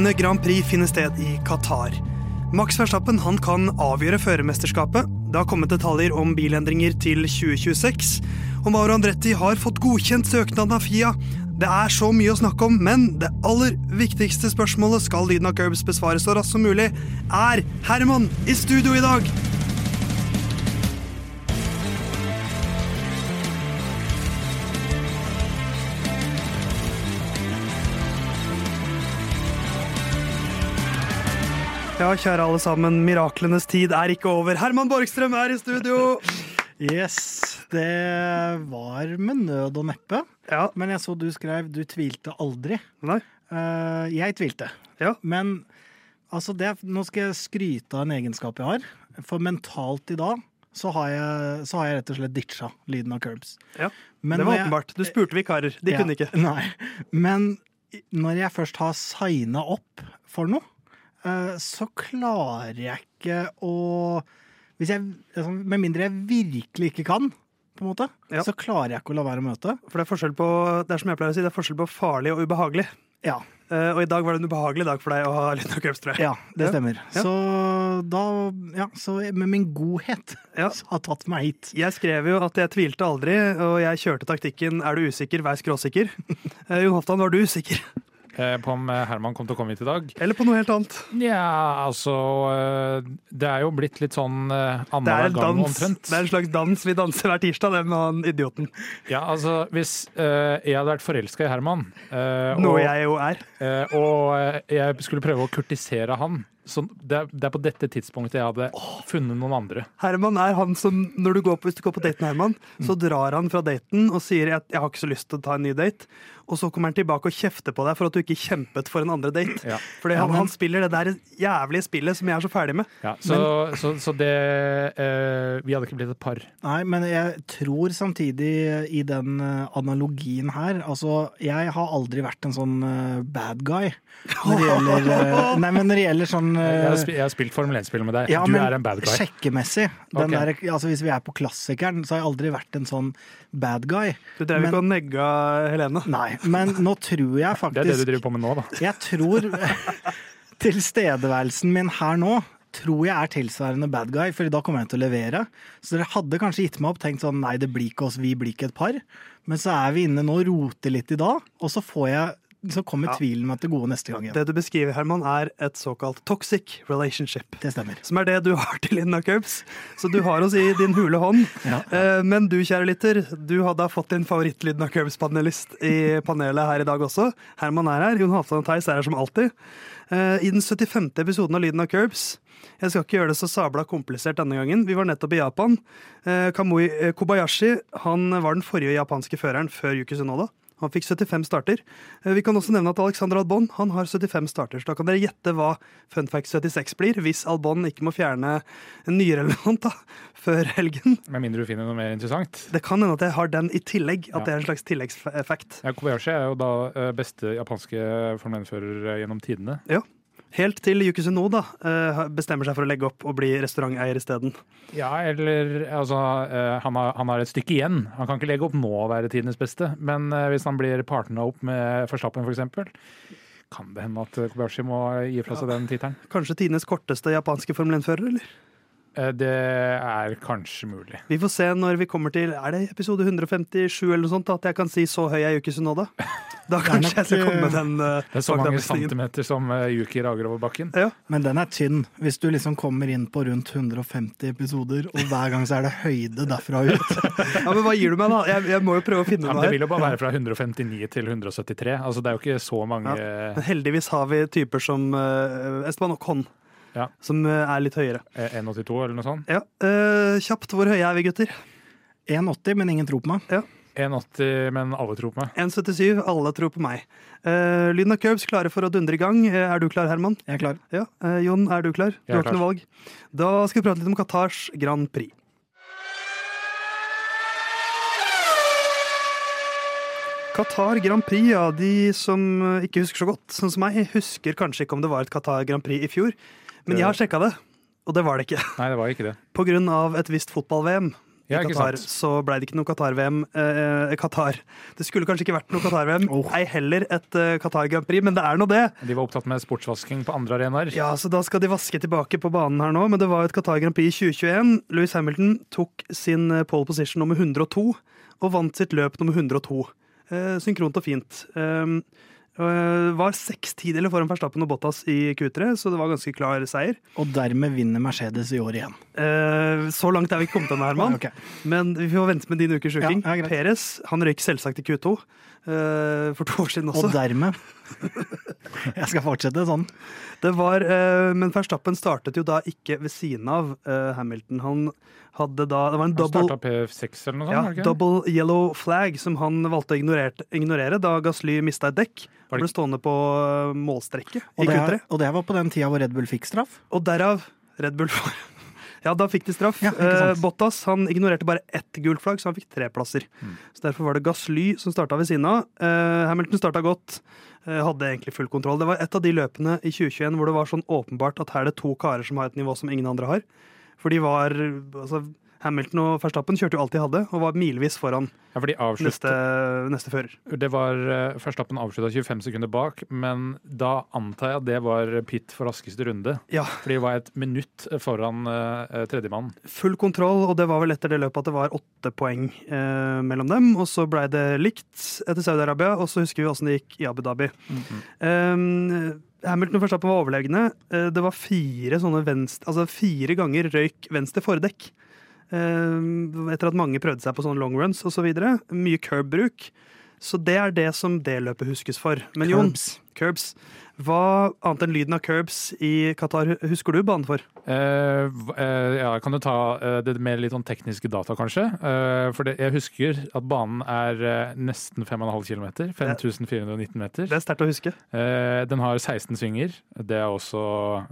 Årets 17. Grand Prix finner sted i Qatar. Max Verstappen han kan avgjøre førermesterskapet. Det har kommet detaljer om bilendringer til 2026. Og Mauro Andretti har fått godkjent søknaden av FIA. Det er så mye å snakke om, men det aller viktigste spørsmålet skal lyden av Curbs besvare så raskt som mulig. Er Herman i studio i dag? Ja, kjære alle sammen, miraklenes tid er ikke over. Herman Borgstrøm er i studio! Yes, det var med nød og neppe. Ja, Men jeg så du skrev 'du tvilte aldri'. nei? Uh, jeg tvilte. Ja. Men altså det, nå skal jeg skryte av en egenskap jeg har. For mentalt i dag så har jeg, så har jeg rett og slett ditcha lyden av curbs. Ja, Men det var åpenbart. Du spurte vikarer. De Ja, kunne ikke. Nei. Men når jeg først har signa opp for noe, så klarer jeg ikke å hvis jeg, altså, Med mindre jeg virkelig ikke kan, på en måte, Ja. så klarer jeg ikke å la være å møte. For det er forskjell på det er som jeg pleier å si, det er forskjell på farlig og ubehagelig. Ja, Uh, og i dag var det en ubehagelig dag for deg å ha av curbs, tror jeg. ja det stemmer. Ja. Så da Ja, så med min godhet Ja. har tatt meg hit. Jeg skrev jo at jeg tvilte aldri, og jeg kjørte taktikken 'er du usikker, vær skråsikker'. uh, Jon Hoftan, var du usikker? Eh, På om eh, Herman kom til å komme hit i dag? Eller på noe helt annet? Ja, altså eh, Det er jo blitt litt sånn annenhver gang omtrent. Det er en slags dans vi danser hver tirsdag, den med han idioten. Ja, altså Hvis uh, jeg hadde vært forelska i Herman, uh, Noe og, jeg jo er. Uh, og jeg skulle prøve å kurtisere han så det, er, det er på dette tidspunktet jeg hadde funnet noen andre. Herman er han som, når du går på, Hvis du går på date med Herman, så drar han fra daten og sier at 'jeg har ikke så lyst til å ta en ny date'. Og så kommer han tilbake og kjefter på deg for at du ikke kjempet for en andre date. Ja. Fordi Ja, han, han spiller det der jævlige spillet som jeg er så ferdig med. Ja, så, så, så det eh, Vi hadde ikke blitt et par. Nei, men jeg tror samtidig i den eh, analogien her Altså, jeg har aldri vært en sånn eh, bad guy når det gjelder eh, Nei, men når det gjelder sånn Jeg har, spi- jeg har spilt Formel 1-spill med deg. ja, du men er en bad guy. Sjekkemessig. Den Ok. der, altså hvis vi er på klassikeren, så har jeg aldri vært en sånn bad guy. Du drev Men- ikke og negga Helene. Nei, men nå tror jeg faktisk Det er det du driver på med nå, da. Jeg tror tilstedeværelsen min her nå tror jeg er tilsvarende bad guy, for da kommer jeg til å levere. Så dere hadde kanskje gitt meg opp tenkt sånn nei, det blir ikke oss, vi blir ikke et par. Men så er vi inne nå roter litt i dag, og så får jeg så kommer Ja. tvilen at til gode neste gang igjen. Det du beskriver, Herman, er et såkalt toxic relationship. Det stemmer. Som er det du har til Linda Curbs. Så du har oss i din hule hånd. Ja. Eh, Men du, kjære lytter, du hadde fått din favoritt-Lyden av Curbs-panelist i panelet her i dag også. Herman er her. Jon Halvdan og Theis er her som alltid. Eh, I den 75. episoden av Lyden av Curbs jeg skal ikke gjøre det så sabla komplisert denne gangen. Vi var nettopp i Japan. Eh, Kamui Kobayashi han var den forrige japanske føreren før Yuki Tsunoda. Han fikk 75 starter. Eh, Vi kan også nevne at Alexander Albon han har 75 starter. Så da kan dere gjette hva Funfact 76 blir, hvis Albon ikke må fjerne en nyrelevant da, før helgen. Med mindre du finner noe mer interessant. Det kan hende at jeg har den i tillegg. At Ja. det er en slags tilleggseffekt. Ja, Kobayashi er jo da eh, beste japanske Formel 1-fører gjennom tidene. Helt til Yuki Tsunoda eh, bestemmer seg for å legge opp og bli restauranteier isteden. Ja, eller altså eh, han, har, han har et stykke igjen. Han kan ikke legge opp nå og være tidenes beste, men eh, hvis han blir partna opp med Forstappen, f.eks., kan det hende at Kobayashi må gi fra seg den tittelen. Kanskje tidenes korteste japanske Formel 1-fører, eller? Eh, Det er kanskje mulig. Vi får se når vi kommer til Er det episode 157 eller noe sånt, at jeg kan si 'så høy er Yuki nå Da Da kanskje nok, jeg skal komme med den uh, Det er så mange centimeter som eh, Yuki rager over bakken. Ja. Men den er tynn. Hvis du liksom kommer inn på rundt 150 episoder, og hver gang så er det høyde derfra og ut. ja, men hva gir du meg, da? Jeg, jeg må jo prøve å finne Ja, her noe det vil jo bare være fra 159 til 173. Altså, det er jo ikke så mange Men heldigvis har vi typer som uh, Esteban Ocon, Ja. som eh, er litt høyere. eh, 1,82 eller noe sånt. Ja, eh, Kjapt, hvor høye er vi, gutter? 1,80, men ingen tror på meg. 1,80, men alle tror på meg. 1,77. Alle tror på meg. Uh, Lyden av Curbs klare for å dundre i gang. Uh, er du klar, Herman? Jeg er klar. Ja. Uh, Jon, er du klar? Du Jeg er har ikke noe valg. Da skal vi prate litt om Qatars Grand Prix. Qatar Grand Prix, ja, de som eh, ikke husker så godt, sånn som meg, husker kanskje ikke om det var et Qatar Grand Prix i fjor. Men jeg har sjekka det, og det var det ikke. Nei, det var ikke det. På grunn av et visst fotball-VM. i Ja, Qatar, så ble det ikke noe Qatar-VM. Eh, Qatar. Det skulle kanskje ikke vært noe Qatar-VM, Oh. ei heller et eh, Qatar Grand Prix, men det er nå det. De var opptatt med sportsvasking på andre arenaer. Ja, så Da skal de vaske tilbake på banen her nå, men det var jo et Qatar Grand Prix i 2021. Louis Hamilton tok sin eh, pole position nummer 102 og vant sitt løp nummer 102. Eh, synkront og fint. Og var seks tideler foran Verstappen og Bottas i Q3, så det var ganske klar seier. Og dermed vinner Mercedes i år igjen. Eh, så langt er vi ikke kommet ennå, Herman. okay. Men vi får vente med din ukes uking. Ja, ja. Peres han røyk selvsagt i Q2 eh, for to år siden også. Og dermed Jeg skal fortsette sånn. Det var, uh, men Verstappen startet jo da ikke ved siden av uh, Hamilton. Han hadde da Det var en double, starta P6 eller noe sånt? ja, ikke? double yellow flag som han valgte å ignorere, ignorere da Gasly mista et dekk. Han ble stående på målstrekket Og i det, Q3. og det var på den tida hvor Red Bull fikk straff. Og derav Red Bull for Ja, da fikk de straff. Ja. Eh, Bottas han ignorerte bare ett gult flagg, så han fikk tre plasser. Mm. Så Derfor var det Gasly som starta ved siden av. Eh, Hamilton starta godt, eh, hadde egentlig full kontroll. Det var et av de løpene i 2021 hvor det var sånn åpenbart at her er det to karer som har et nivå som ingen andre har. For de var altså, Hamilton og Verstappen kjørte jo alt de hadde, og var milevis foran Ja, for de neste, neste fører. Det var uh, Verstappen avslutta 25 sekunder bak, men da antar jeg at det var pit for raskeste runde. Ja, For de var et minutt foran uh, tredjemann. full kontroll, og det var vel etter det løpet at det var åtte poeng uh, mellom dem. Og så blei det likt etter Saudi-Arabia, og så husker vi åssen det gikk i Abu Dhabi. Um, Hamilton og Verstappen var overlegne. Eh, det var fire venstre, altså fire ganger røyk venstre fordekk. Um, etter at mange prøvde seg på sånne long runs osv. Mye curb-bruk. Så det er det som det løpet huskes for. Men Jon, Curbs. curbs. Hva annet enn lyden av curbs i Qatar husker du banen for? Eh, v- eh, ja, kan du ta eh, det mer litt sånn tekniske data, kanskje? Eh, for det, jeg husker at banen er eh, nesten 5,5 km. 5419 meter. Det er sterkt å huske. Eh, den har 16 svinger. Det er også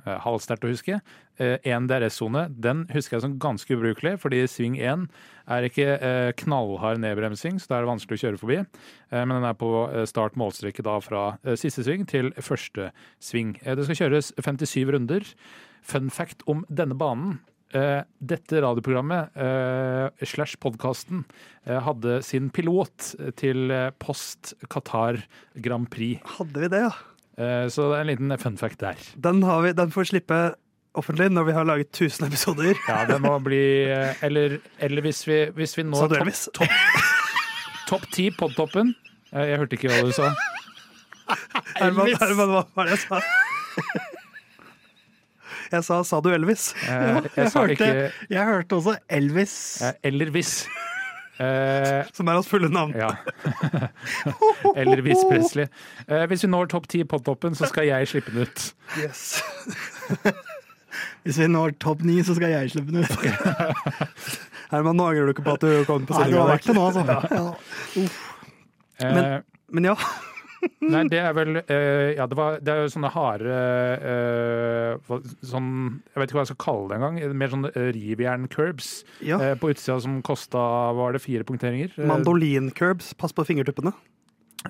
eh, halvsterkt å huske. Én DRS-sone. Den husker jeg som ganske ubrukelig, fordi sving 1 er ikke eh, knallhard nedbremsing, så da er det vanskelig å kjøre forbi. Eh, men den er på eh, start målstreke da fra eh, siste sving til første sving. Eh, det skal kjøres 57 runder. Fun fact om denne banen. Eh, dette radioprogrammet eh, slash podkasten eh, hadde sin pilot til eh, post Qatar Grand Prix. Hadde vi det, ja? Eh, Så det er en liten fun fact der. Den, har vi, den får slippe offentlig når vi har laget 1000 episoder. Ja, det må bli eh, Eller, eller hvis, vi, hvis vi når topp top, top, topp ti podtoppen Eh, Jeg hørte ikke hva du sa. Herman, Herman, hva var det jeg sa? Jeg sa 'sa du Elvis'? Jeg, Jeg jeg hørte, ikke jeg hørte også Elvis. eh, Eller hvis. Eh, Som er hans fulle navn. ja. eller hvis Presley. Eh, Hvis vi når topp ti podtoppen, så skal jeg slippe den ut. Yes. Hvis vi når topp ni, så skal jeg slippe den ut. Herman, nå angrer du ikke på at du kom på Nei, det har var verdt det nå, altså. Ja. Eh, Men- Men ja, Nei, det er vel eh, Ja, det, var, det er jo sånne harde eh, Sånn Jeg vet ikke hva jeg skal kalle det engang. Mer sånn uh, rivjern-curbs ja. eh, på utsida som kosta Var det fire punkteringer? Eh, Mandolin-curbs. Pass på fingertuppene.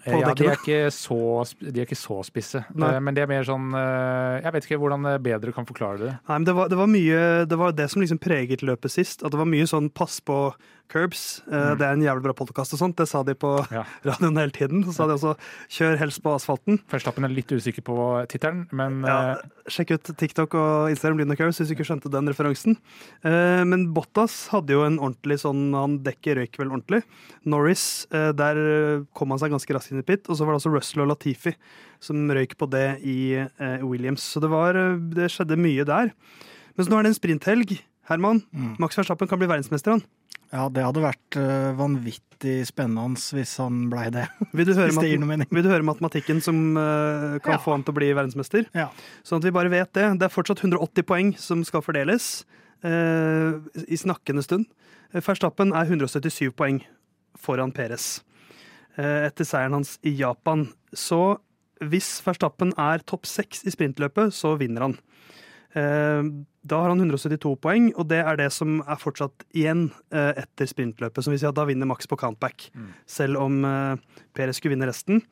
Eh, ja, de er, ikke så, de er ikke så spisse. Nei. Eh, men det er mer sånn eh, Jeg vet ikke hvordan jeg bedre kan forklare det. Nei, men det var, det var mye Det var det som liksom preget løpet sist. At det var mye sånn pass på curbs. Mm. Det er en jævlig bra podkast og sånt. Det sa de på Ja. radioen hele tiden. Så sa de også 'kjør helst på asfalten'. Førstappen er litt usikker på tittelen, men Ja, eh, sjekk ut TikTok og Instagram Lyden og Curbs hvis du ikke skjønte den referansen. Eh, men Bottas hadde jo en ordentlig sånn Han dekker røyk vel ordentlig. Norris, eh, der eh, kom han seg ganske raskt inn i pit. Og så var det også Russell og Latifi som røyk på det i eh, Williams. Så det var eh, Det skjedde mye der. Men så nå er det en sprinthelg. Herman, Mm. Max Verstappen kan bli verdensmester, han. ja, det hadde vært eh, vanvittig spennende hvis han blei det. Vil du vil du høre matematikken som eh, kan Ja. få han til å bli verdensmester? Ja. Sånn at vi bare vet det. Det er fortsatt 180 poeng som skal fordeles eh, i snakkende stund. Eh, Verstappen er 177 poeng foran Peres eh, etter seieren hans i Japan. Så hvis Verstappen er topp seks i sprintløpet, så vinner han. Eh, Da har han 172 poeng, og det er det som er fortsatt igjen eh, etter sprintløpet. Som vil si at da vinner Max på countback, Mm. selv om eh, Perez skulle vinne resten.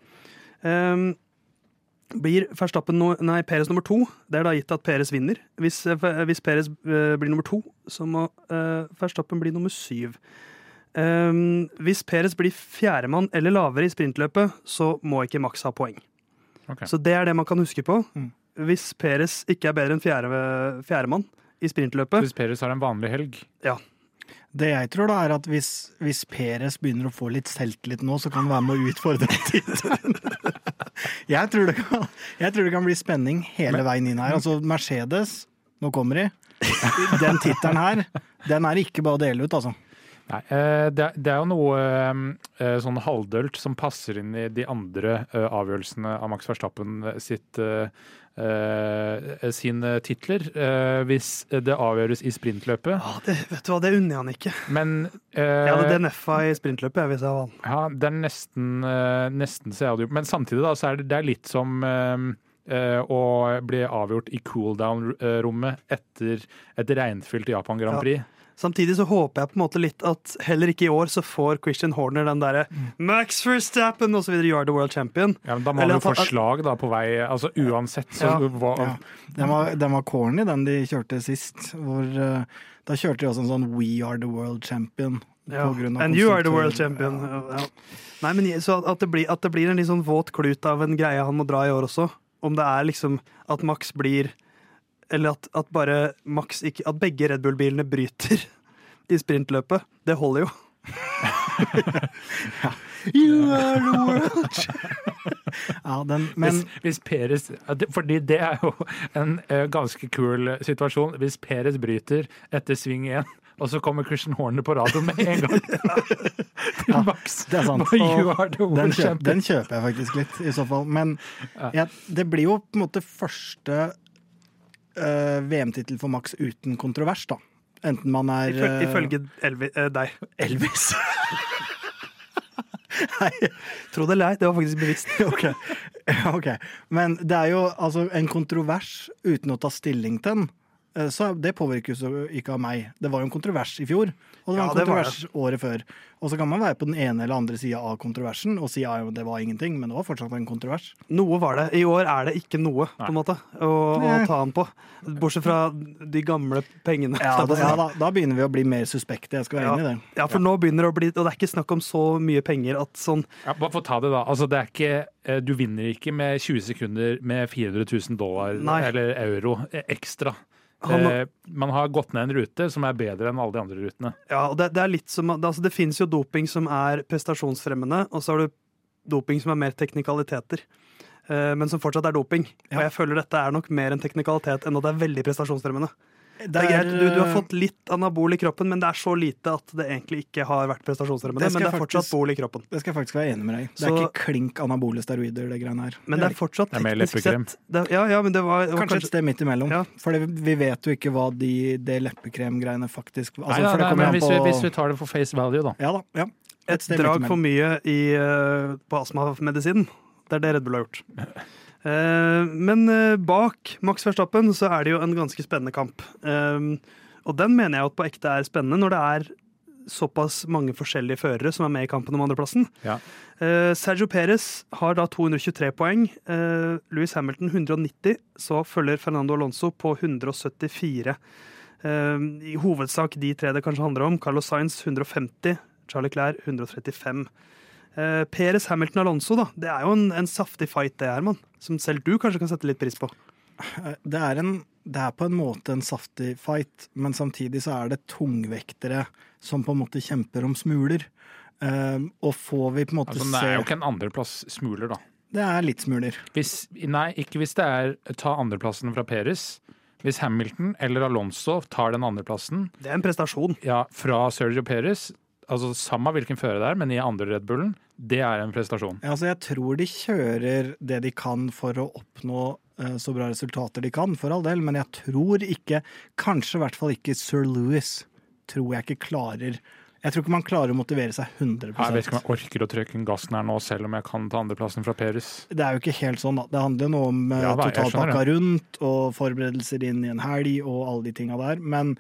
Blir no, nei, Peres nummer to. Det er da gitt at Peres vinner. Hvis, hvis Peres eh, blir nummer to, så må Verstappen bli nummer syv. Um, hvis Peres blir fjerdemann eller lavere i sprintløpet, så må ikke Max ha poeng. Okay. Så det er det man kan huske på. Mm. Hvis Peres ikke er bedre enn fjerde, fjerdemann i sprintløpet Hvis Peres har en vanlig helg Ja. Det jeg tror da er at hvis, hvis Peres begynner å få litt selvtillit nå, så kan han være med å utfordre tittelen. jeg, tror det kan- jeg tror det kan bli spenning hele veien inn her. Altså Mercedes, nå kommer de. Den tittelen her, den er ikke bare å dele ut, altså. Nei, eh, det, er- jo noe eh, sånn halvdølt som passer inn i de andre eh, avgjørelsene av Max Verstappen sitt eh, eh, sine titler, eh, hvis det avgjøres i sprintløpet. Ja, det, vet du hva, det unner jeg han ikke. Men eh, Jeg hadde DNF-a i sprintløpet jeg, hvis jeg vant. Ja, det er nesten, eh, nesten så jeg hadde gjort Men samtidig da, så er det, det er litt som eh, eh, å bli avgjort i cooldown-rommet etter et regnfylt Japan Grand Ja. Samtidig så håper jeg på en måte litt at heller ikke i år så får Christian Horner den derre Max Verstappen osv. You are the world champion. Ja, men da må Eller han jo få slag da på vei altså Uansett, så Ja. hva, Ja. Den var, den var corny, den de kjørte sist. Hvor, uh, da kjørte de også en sånn We are the world champion. Ja. på grunn av And you are the world champion. Ja. Nei, men så at det, blir, at det blir en litt sånn våt klut av en greie han må dra i år også. Om det er liksom at Max blir Eller at, at bare Max ikke At begge Red Bull-bilene bryter i sprintløpet. Det holder jo. You are the world Ja, den, men hvis, hvis Peres, fordi det er jo en eh, ganske kul situasjon. Hvis Peres bryter etter sving én, og så kommer Christian Horner på radioen med en gang ja, Max. det er sant. You Og are the den, world kjøp, den kjøper jeg faktisk litt, i så fall. Men jeg, det blir jo på en måte første eh, VM-tittel for Max uten kontrovers, da. Enten man er Ifølge, eh, ifølge Elvi, uh, deg. Elvis. Tro det eller ei, det var faktisk bevisst. okay. Ok. Men det er jo altså en kontrovers uten å ta stilling til den. Eh, Så det påvirkes jo ikke av meg. Det var jo en kontrovers i fjor, og det var Ja, en det var kontrovers året før. Og så kan man være på den ene eller andre sida av kontroversen og si ja, det var ingenting, men det var fortsatt en kontrovers. Noe var det. I år er det ikke noe, på en måte, å, å ta den på. Bortsett fra de gamle pengene. Ja, da, ja da, da begynner vi å bli mer suspekte, jeg skal være Ja. enig i det. Ja, for nå begynner det å bli Og det er ikke snakk om så mye penger at sånn Ja, bare få ta det, da. Altså, det er ikke, eh, du vinner ikke med 20 sekunder med 400 000 dollar Nei. eller euro eh, ekstra. Han- Eh, man har gått ned en rute som er bedre enn alle de andre rutene. Ja, og det, det er litt som altså, det fins jo doping som er prestasjonsfremmende, og så har du doping som er mer teknikaliteter. eh, Men som fortsatt er doping. Ja. Og jeg føler dette er nok mer en teknikalitet enn at det er veldig prestasjonsfremmende. Det Det er greit, du, du har eh, fått litt anabol i kroppen, men det er så lite at det egentlig ikke har vært prestasjonsremmende. Det Men det er fortsatt bol i kroppen. Det skal jeg faktisk være enig med deg. Det er Så- ikke klink anabole steroider, det greiene her. Men det er fortsatt Det er teknisk leppekrem. sett det, ja, ja, men det var, det var Kanskje et sted midt imellom. Ja. For vi vet jo ikke hva de, det leppekremgreiene faktisk altså, nei, nei, for det nei, men hvis, på vi, hvis vi tar det for face value, da. Ja da. Ja. et sted drag for mye i, eh, på astmamedisinen. Det er det Red Bull har gjort. Eh, men eh, bak Max Verstappen så er det jo en ganske spennende kamp. Eh, og den mener jeg at på ekte er spennende, når det er såpass mange forskjellige førere som er med i kampen om andreplassen. Ja. Sergio Perez har da 223 poeng. Louis Hamilton 190. Så følger Fernando Alonso på 174. Eh, I hovedsak de tre det kanskje handler om. Carlos Sainz 150. Charlie Clair 135. Uh, Perez Hamilton Alonso, da. Det er jo en, en saftig fight, det, Herman. Som selv du kanskje kan sette litt pris på. Det er, en, det er på en måte en saftig fight, men samtidig så er det tungvektere som på en måte kjemper om smuler. Um, og får vi på en måte Altså, det er jo ikke en andreplass smuler, da. Det er litt smuler. Hvis, nei, ikke hvis det er ta andreplassen fra Peres. Hvis Hamilton eller Alonso tar den andreplassen Det er en prestasjon. ja, fra Sergio Perez, altså samme hvilken fører det er, men i andre Red Bullen, det er en prestasjon. Ja, Altså, jeg tror de kjører det de kan for å oppnå eh, så bra resultater de kan, for all del, men jeg tror ikke, kanskje i hvert fall ikke Sir Louis, tror jeg ikke klarer Jeg tror ikke man klarer å motivere seg 100 Jeg vet ikke om jeg orker å trykke gassen her nå, selv om jeg kan ta andreplassen fra Peres. Det er jo ikke helt sånn, da. Det handler jo noe om eh, Ja totalpakka rundt og forberedelser inn i en helg og alle de tinga der. Men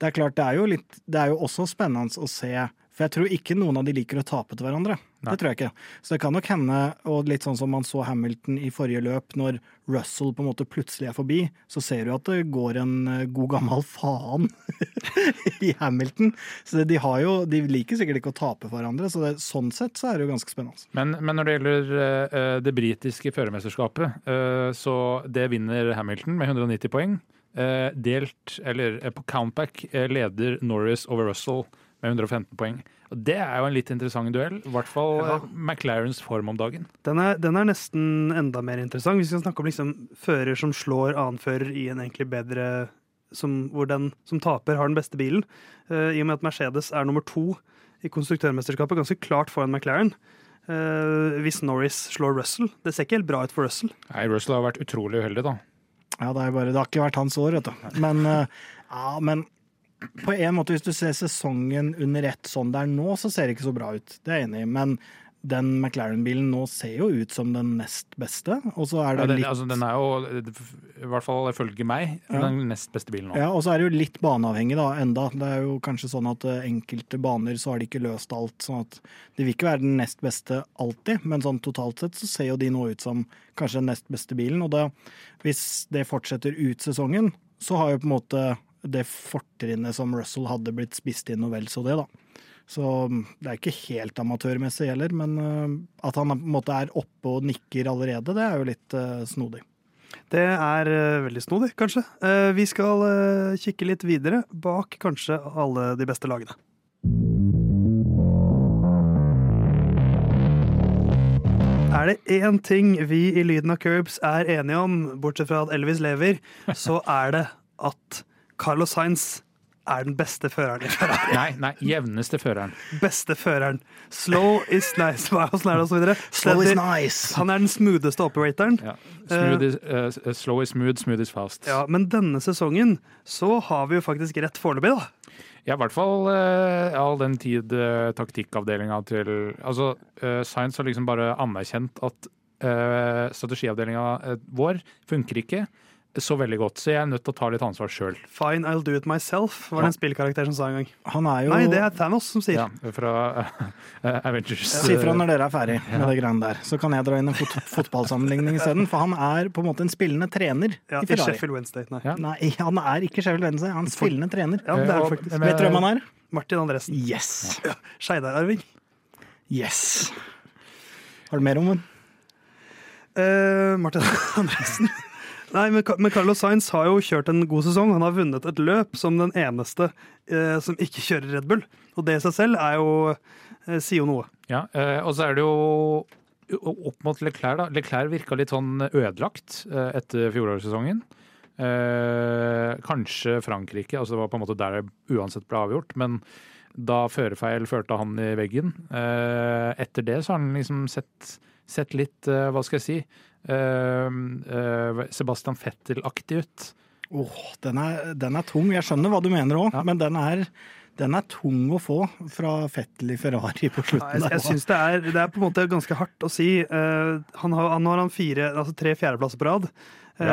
det er klart, det er jo litt Det er jo også spennende å se. For jeg tror ikke noen av de liker å tape til hverandre. Det tror jeg ikke. Så det kan nok hende, og litt sånn som man så Hamilton i forrige løp, når Russell på en måte plutselig er forbi, så ser du at det går en eh, god gammel faen i Hamilton. Så de, har jo, de liker sikkert ikke å tape for hverandre, så det, sånn sett så er det jo ganske spennende. Men, men når det gjelder uh, det britiske førermesterskapet, uh, så det vinner Hamilton med 190 poeng. Uh, delt, eller på countback leder Norris over Russell med 115 poeng. Og Det er jo en litt interessant duell, i hvert fall Ja. eh, McLarens form om dagen. Den er, den er nesten enda mer interessant. Vi skal snakke om liksom fører som slår annenfører i en egentlig bedre som, Hvor den som taper, har den beste bilen. Uh, I og med at Mercedes er nummer to i konstruktørmesterskapet, ganske klart foran McLaren. Uh, hvis Norris slår Russell. Det ser ikke helt bra ut for Russell. Nei, Russell har vært utrolig uheldig, da. Ja, det, er bare, det har ikke vært hans år, vet du. Men, uh, ja, men på en måte, hvis du ser sesongen under ett sånn det er nå, så ser det ikke så bra ut. Det er jeg enig i. Men den McLaren-bilen nå ser jo ut som den nest beste. Og så er Ja, det den, litt altså, den er jo, i hvert fall ifølge meg, Ja. den nest beste bilen nå. Ja, og så er det jo litt baneavhengig da, enda. Det er jo kanskje sånn at eh, enkelte baner så har de ikke løst alt. sånn at De vil ikke være den nest beste alltid, men sånn totalt sett så ser jo de nå ut som kanskje den nest beste bilen. Og da, hvis det fortsetter ut sesongen, så har jo på en måte det fortrinnet som Russell hadde blitt spist inn og vel så det, da. Så mm, det er ikke helt amatørmessig heller, men eh, at han på en måte er oppe og nikker allerede, det er jo litt eh, snodig. Det er eh, veldig snodig, kanskje. Vi skal kikke litt videre bak kanskje alle de beste lagene. Er det én ting vi i Lyden av Curbs er enige om, bortsett fra at Elvis lever, så er det at Carlos Sainz er den beste føreren i Ferrari. Nei, nei, jevneste føreren. Beste føreren. Slow is nice. Hva er det, og så. Slow is nice! Han er den smootheste operatoren. Ja. Smooth is, uh, slow is smooth, smooth is fast. Ja, men denne sesongen så har vi jo faktisk rett foreløpig, da. Ja, i hvert fall uh, all den tid uh, taktikkavdelinga til Altså, uh, Science har liksom bare anerkjent at uh, strategiavdelinga vår funker ikke så veldig godt, så jeg er nødt til å ta litt ansvar sjøl. Fine, I'll do it myself, var det en spillkarakter som sa en gang. Han er jo Nei, det er Thanos som sier. Ja, fra uh, Avengers. Si fra når dere er ferdig med det greiene der. Så kan jeg dra inn en fot fotballsammenligning isteden. For han er på en måte en spillende trener Ja, i I Ferrari. Sheffield Wednesday. Nei. Ja. Nei, han er ikke Sheffield Wednesday, han er en spillende trener. Ja, det er Eh, faktisk. men- Vet du hvem han er? Martin Andresen. Yes! Skeidar-arving. Yes! Har du mer om den? Uh, Martin Andresen. Nei, men, Carlos Sainz har jo kjørt en god sesong. Han har vunnet et løp som den eneste eh, som ikke kjører Red Bull. Og det i seg selv er jo, eh, sier jo noe. Ja, eh, og så er det jo opp mot Leclerc, da. Leclerc virka litt sånn ødelagt eh, etter fjorårssesongen. Eh, kanskje Frankrike, altså det var på en måte der det uansett ble avgjort. Men da førerfeil førte han i veggen. Eh, etter det så har han liksom sett, sett litt, eh, hva skal jeg si, eh, eh, Sebastian Fettel-aktig ut. Åh, den, er, den er tung. Jeg skjønner hva du mener òg, Ja. men den er, den er tung å få fra Fettel i Ferrari på Ja, slutten. jeg der. jeg syns det, det er på en måte ganske hardt å si. Uh, han har, nå har han fire, altså tre fjerdeplasser på rad. Ja,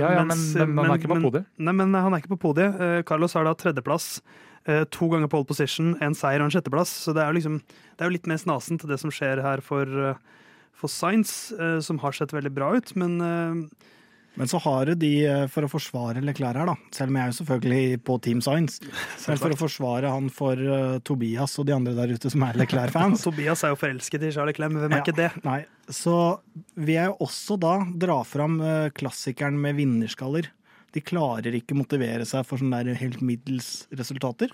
ja, ja, mens- men, men han er ikke på men- podiet. Nei, men han er ikke på podiet. Uh, Carlos har da tredjeplass. To ganger pole position, en seier og en sjetteplass. Så det er jo liksom, det er jo litt mer snasent det som skjer her for, for Science, eh, som har sett veldig bra ut. Men eh, Men så har du de, eh, for å forsvare Leclerc her, da, selv om jeg er jo selvfølgelig på Team Science, men for å forsvare han for uh, Tobias og de andre der ute som er Leclerc-fans Tobias er jo forelsket i Charlie Clem, hvem er Ja. ikke det? Nei, så vil jeg også da dra fram uh, klassikeren med vinnerskaller. De klarer ikke motivere seg for sånne der helt middels resultater.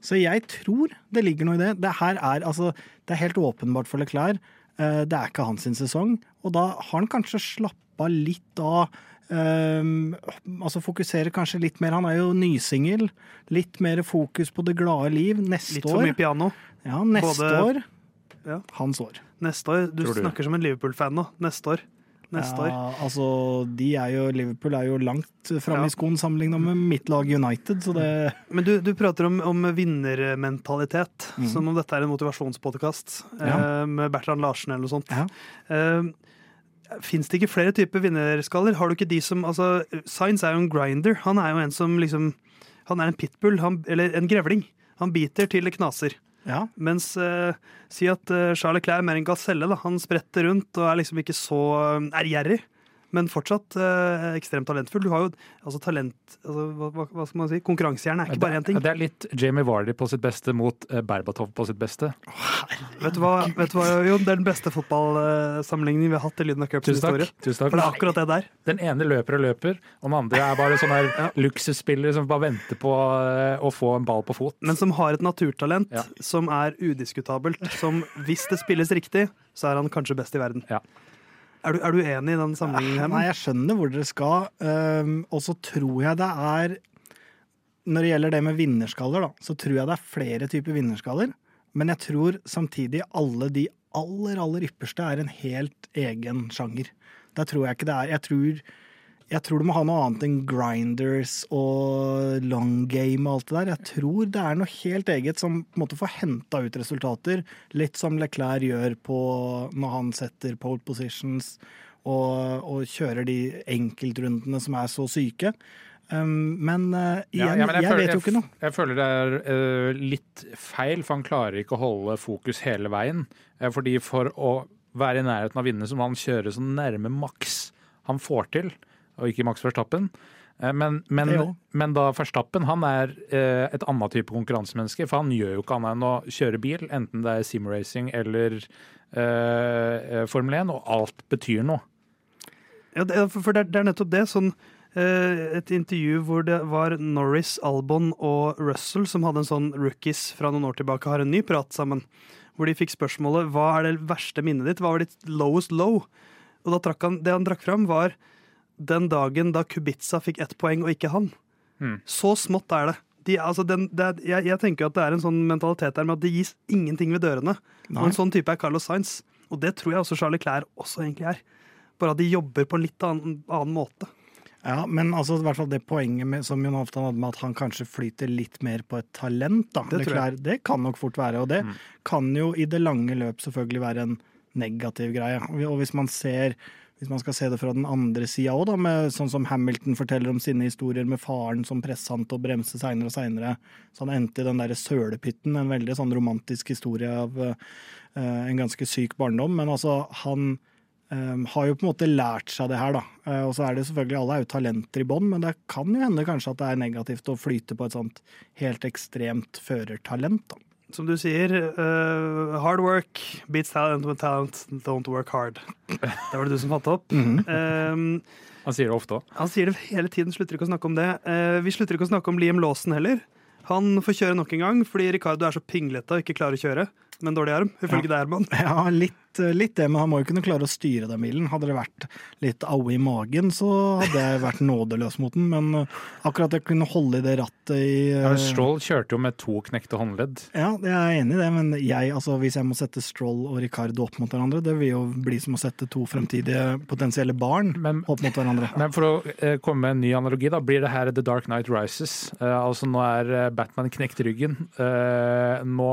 Så jeg tror det ligger noe i det. Det her er altså Det er helt åpenbart for Leclerc. Eh, Det er ikke hans sesong, og da har han kanskje slappa litt av. Um, altså Fokuserer kanskje litt mer. Han er jo nysingel. Litt mer fokus på det glade liv neste Litt for mye piano. Ja, neste Både- år. Ja. Hans år. Neste år. Du, du? snakker som en Liverpool-fan nå. Neste år. Neste år. Altså, de er jo, Liverpool er jo langt framme Ja. i skoen sammenligna med mitt lag United, så det Men du, du prater om, om vinnermentalitet, mm. som om dette er en motivasjonspodkast Ja. eh, med Bertrand Larsen eller noe sånt. Ja. Eh, Fins det ikke flere typer vinnerskaller? Har du ikke de som altså, Science er jo en grinder. Han er jo en som liksom Han er en pitbull, han, eller en grevling. Han biter til det knaser. Ja. Mens eh, si at eh, Charles Clair er mer en gaselle. Han spretter rundt og er liksom ikke så eh, ærgjerrig. Men fortsatt eh, ekstremt talentfull. Du har jo altså talent altså, hva, hva- skal man si? Konkurransehjerne er ikke bare én ting. Det er litt Jamie Vardy på sitt beste mot eh, Berbatov på sitt beste. Vet du hva, vet du hva Jon? Det er den beste fotballsammenligningen vi har hatt i Lyden av Cups Tusen takk. historie. Tusen For det er takk. akkurat det der. Den ene løper og løper, og den andre er bare sånn her luksusspiller som bare venter på eh, å få en ball på fot. Men som har et naturtalent Ja. som er udiskutabelt. Som hvis det spilles riktig, så er han kanskje best i verden. Ja. Er, du, er du enig i den sammenhengen? Nei, jeg skjønner hvor dere skal. Um, og så tror jeg det er Når det gjelder det med vinnerskaller, da, så tror jeg det er flere typer vinnerskaller. Men jeg tror samtidig alle de aller, aller ypperste er en helt egen sjanger. Der tror jeg ikke det er Jeg tror, jeg tror du må ha noe annet enn grinders og long game og alt det der. Jeg tror det er noe helt eget som på en måte får henta ut resultater. Litt som Leclerc gjør på når han setter pole positions og, og kjører de enkeltrundene som er så syke. Um, men uh, igjen, ja, men jeg, føler- vet jo ikke noe. Jeg føler det er uh, litt feil, for han klarer ikke å holde fokus hele veien. Uh, fordi for å være i nærheten av å vinne, så må han kjøre så nærme maks han får til, og ikke Max Verstappen. Eh, Men, men, men da Verstappen han er eh, et annet type konkurransemenneske, for han gjør jo ikke annet enn å kjøre bil, enten det er simracing eller eh, eh, Formel 1, og alt betyr noe. Ja, for det, er- nettopp det. Sånn, et intervju hvor det var Norris, Albon og Russell som hadde en sånn rookies fra noen år tilbake, har en ny prat sammen. Hvor de fikk spørsmålet hva er det verste minnet ditt? Hva var ditt lowest low? Og da trakk han, det han trakk fram, var den dagen da Kubica fikk ett poeng og ikke han. Mm. Så smått er det. De, altså den, det er, jeg, jeg tenker at det er en sånn mentalitet der med at det gis ingenting ved dørene. Nei. Og en sånn type er Carlos Sainz. Og det tror jeg også Charlie Clair også egentlig er. Bare at de jobber på en litt annen, annen måte. Ja, men altså, i hvert fall det poenget med, som Jon Halvdan hadde med at han kanskje flyter litt mer på et talent, da. Det. Leclerc, det kan nok fort være. Og det Mm. kan jo i det lange løp selvfølgelig være en negativ greie. Og hvis man ser hvis man skal se det fra den andre sida òg, sånn som Hamilton forteller om sine historier med faren som pressa han til å bremse seinere og seinere, så han endte i den derre sølepytten, en veldig sånn romantisk historie av uh, en ganske syk barndom. Men altså, han um, har jo på en måte lært seg det her, da. Uh, og så er det selvfølgelig, alle er jo talenter i bånn, men det kan jo hende kanskje at det er negativt å flyte på et sånt helt ekstremt førertalent, da. Som du sier, uh, hard work beats talent when talent don't work hard. Det var det du som fant opp. Eh, Han sier det ofte òg. han sier det hele tiden, slutter ikke å snakke om det. Uh, vi slutter ikke å snakke om Liam Lawson heller. Han får kjøre nok en gang fordi Ricardo er så pinglete og ikke klarer å kjøre. Med en dårlig arm, ifølge deg, Herman. Ja, litt, litt det, men han må jo kunne klare å styre den bilen. Hadde det vært litt aue i magen, så hadde jeg vært nådeløs mot den. Men eh, akkurat det å kunne holde i det rattet i Ja, eh, Stroll kjørte jo med to knekte håndledd. Ja, jeg er enig i det, men jeg, altså, hvis jeg må sette Stroll og Ricardo opp mot hverandre, det vil jo bli som å sette to fremtidige potensielle barn Men, opp mot hverandre. men for å eh, komme med en ny analogi, da blir det her The Dark Knight Rises. Altså nå er Batman knekt ryggen. Nå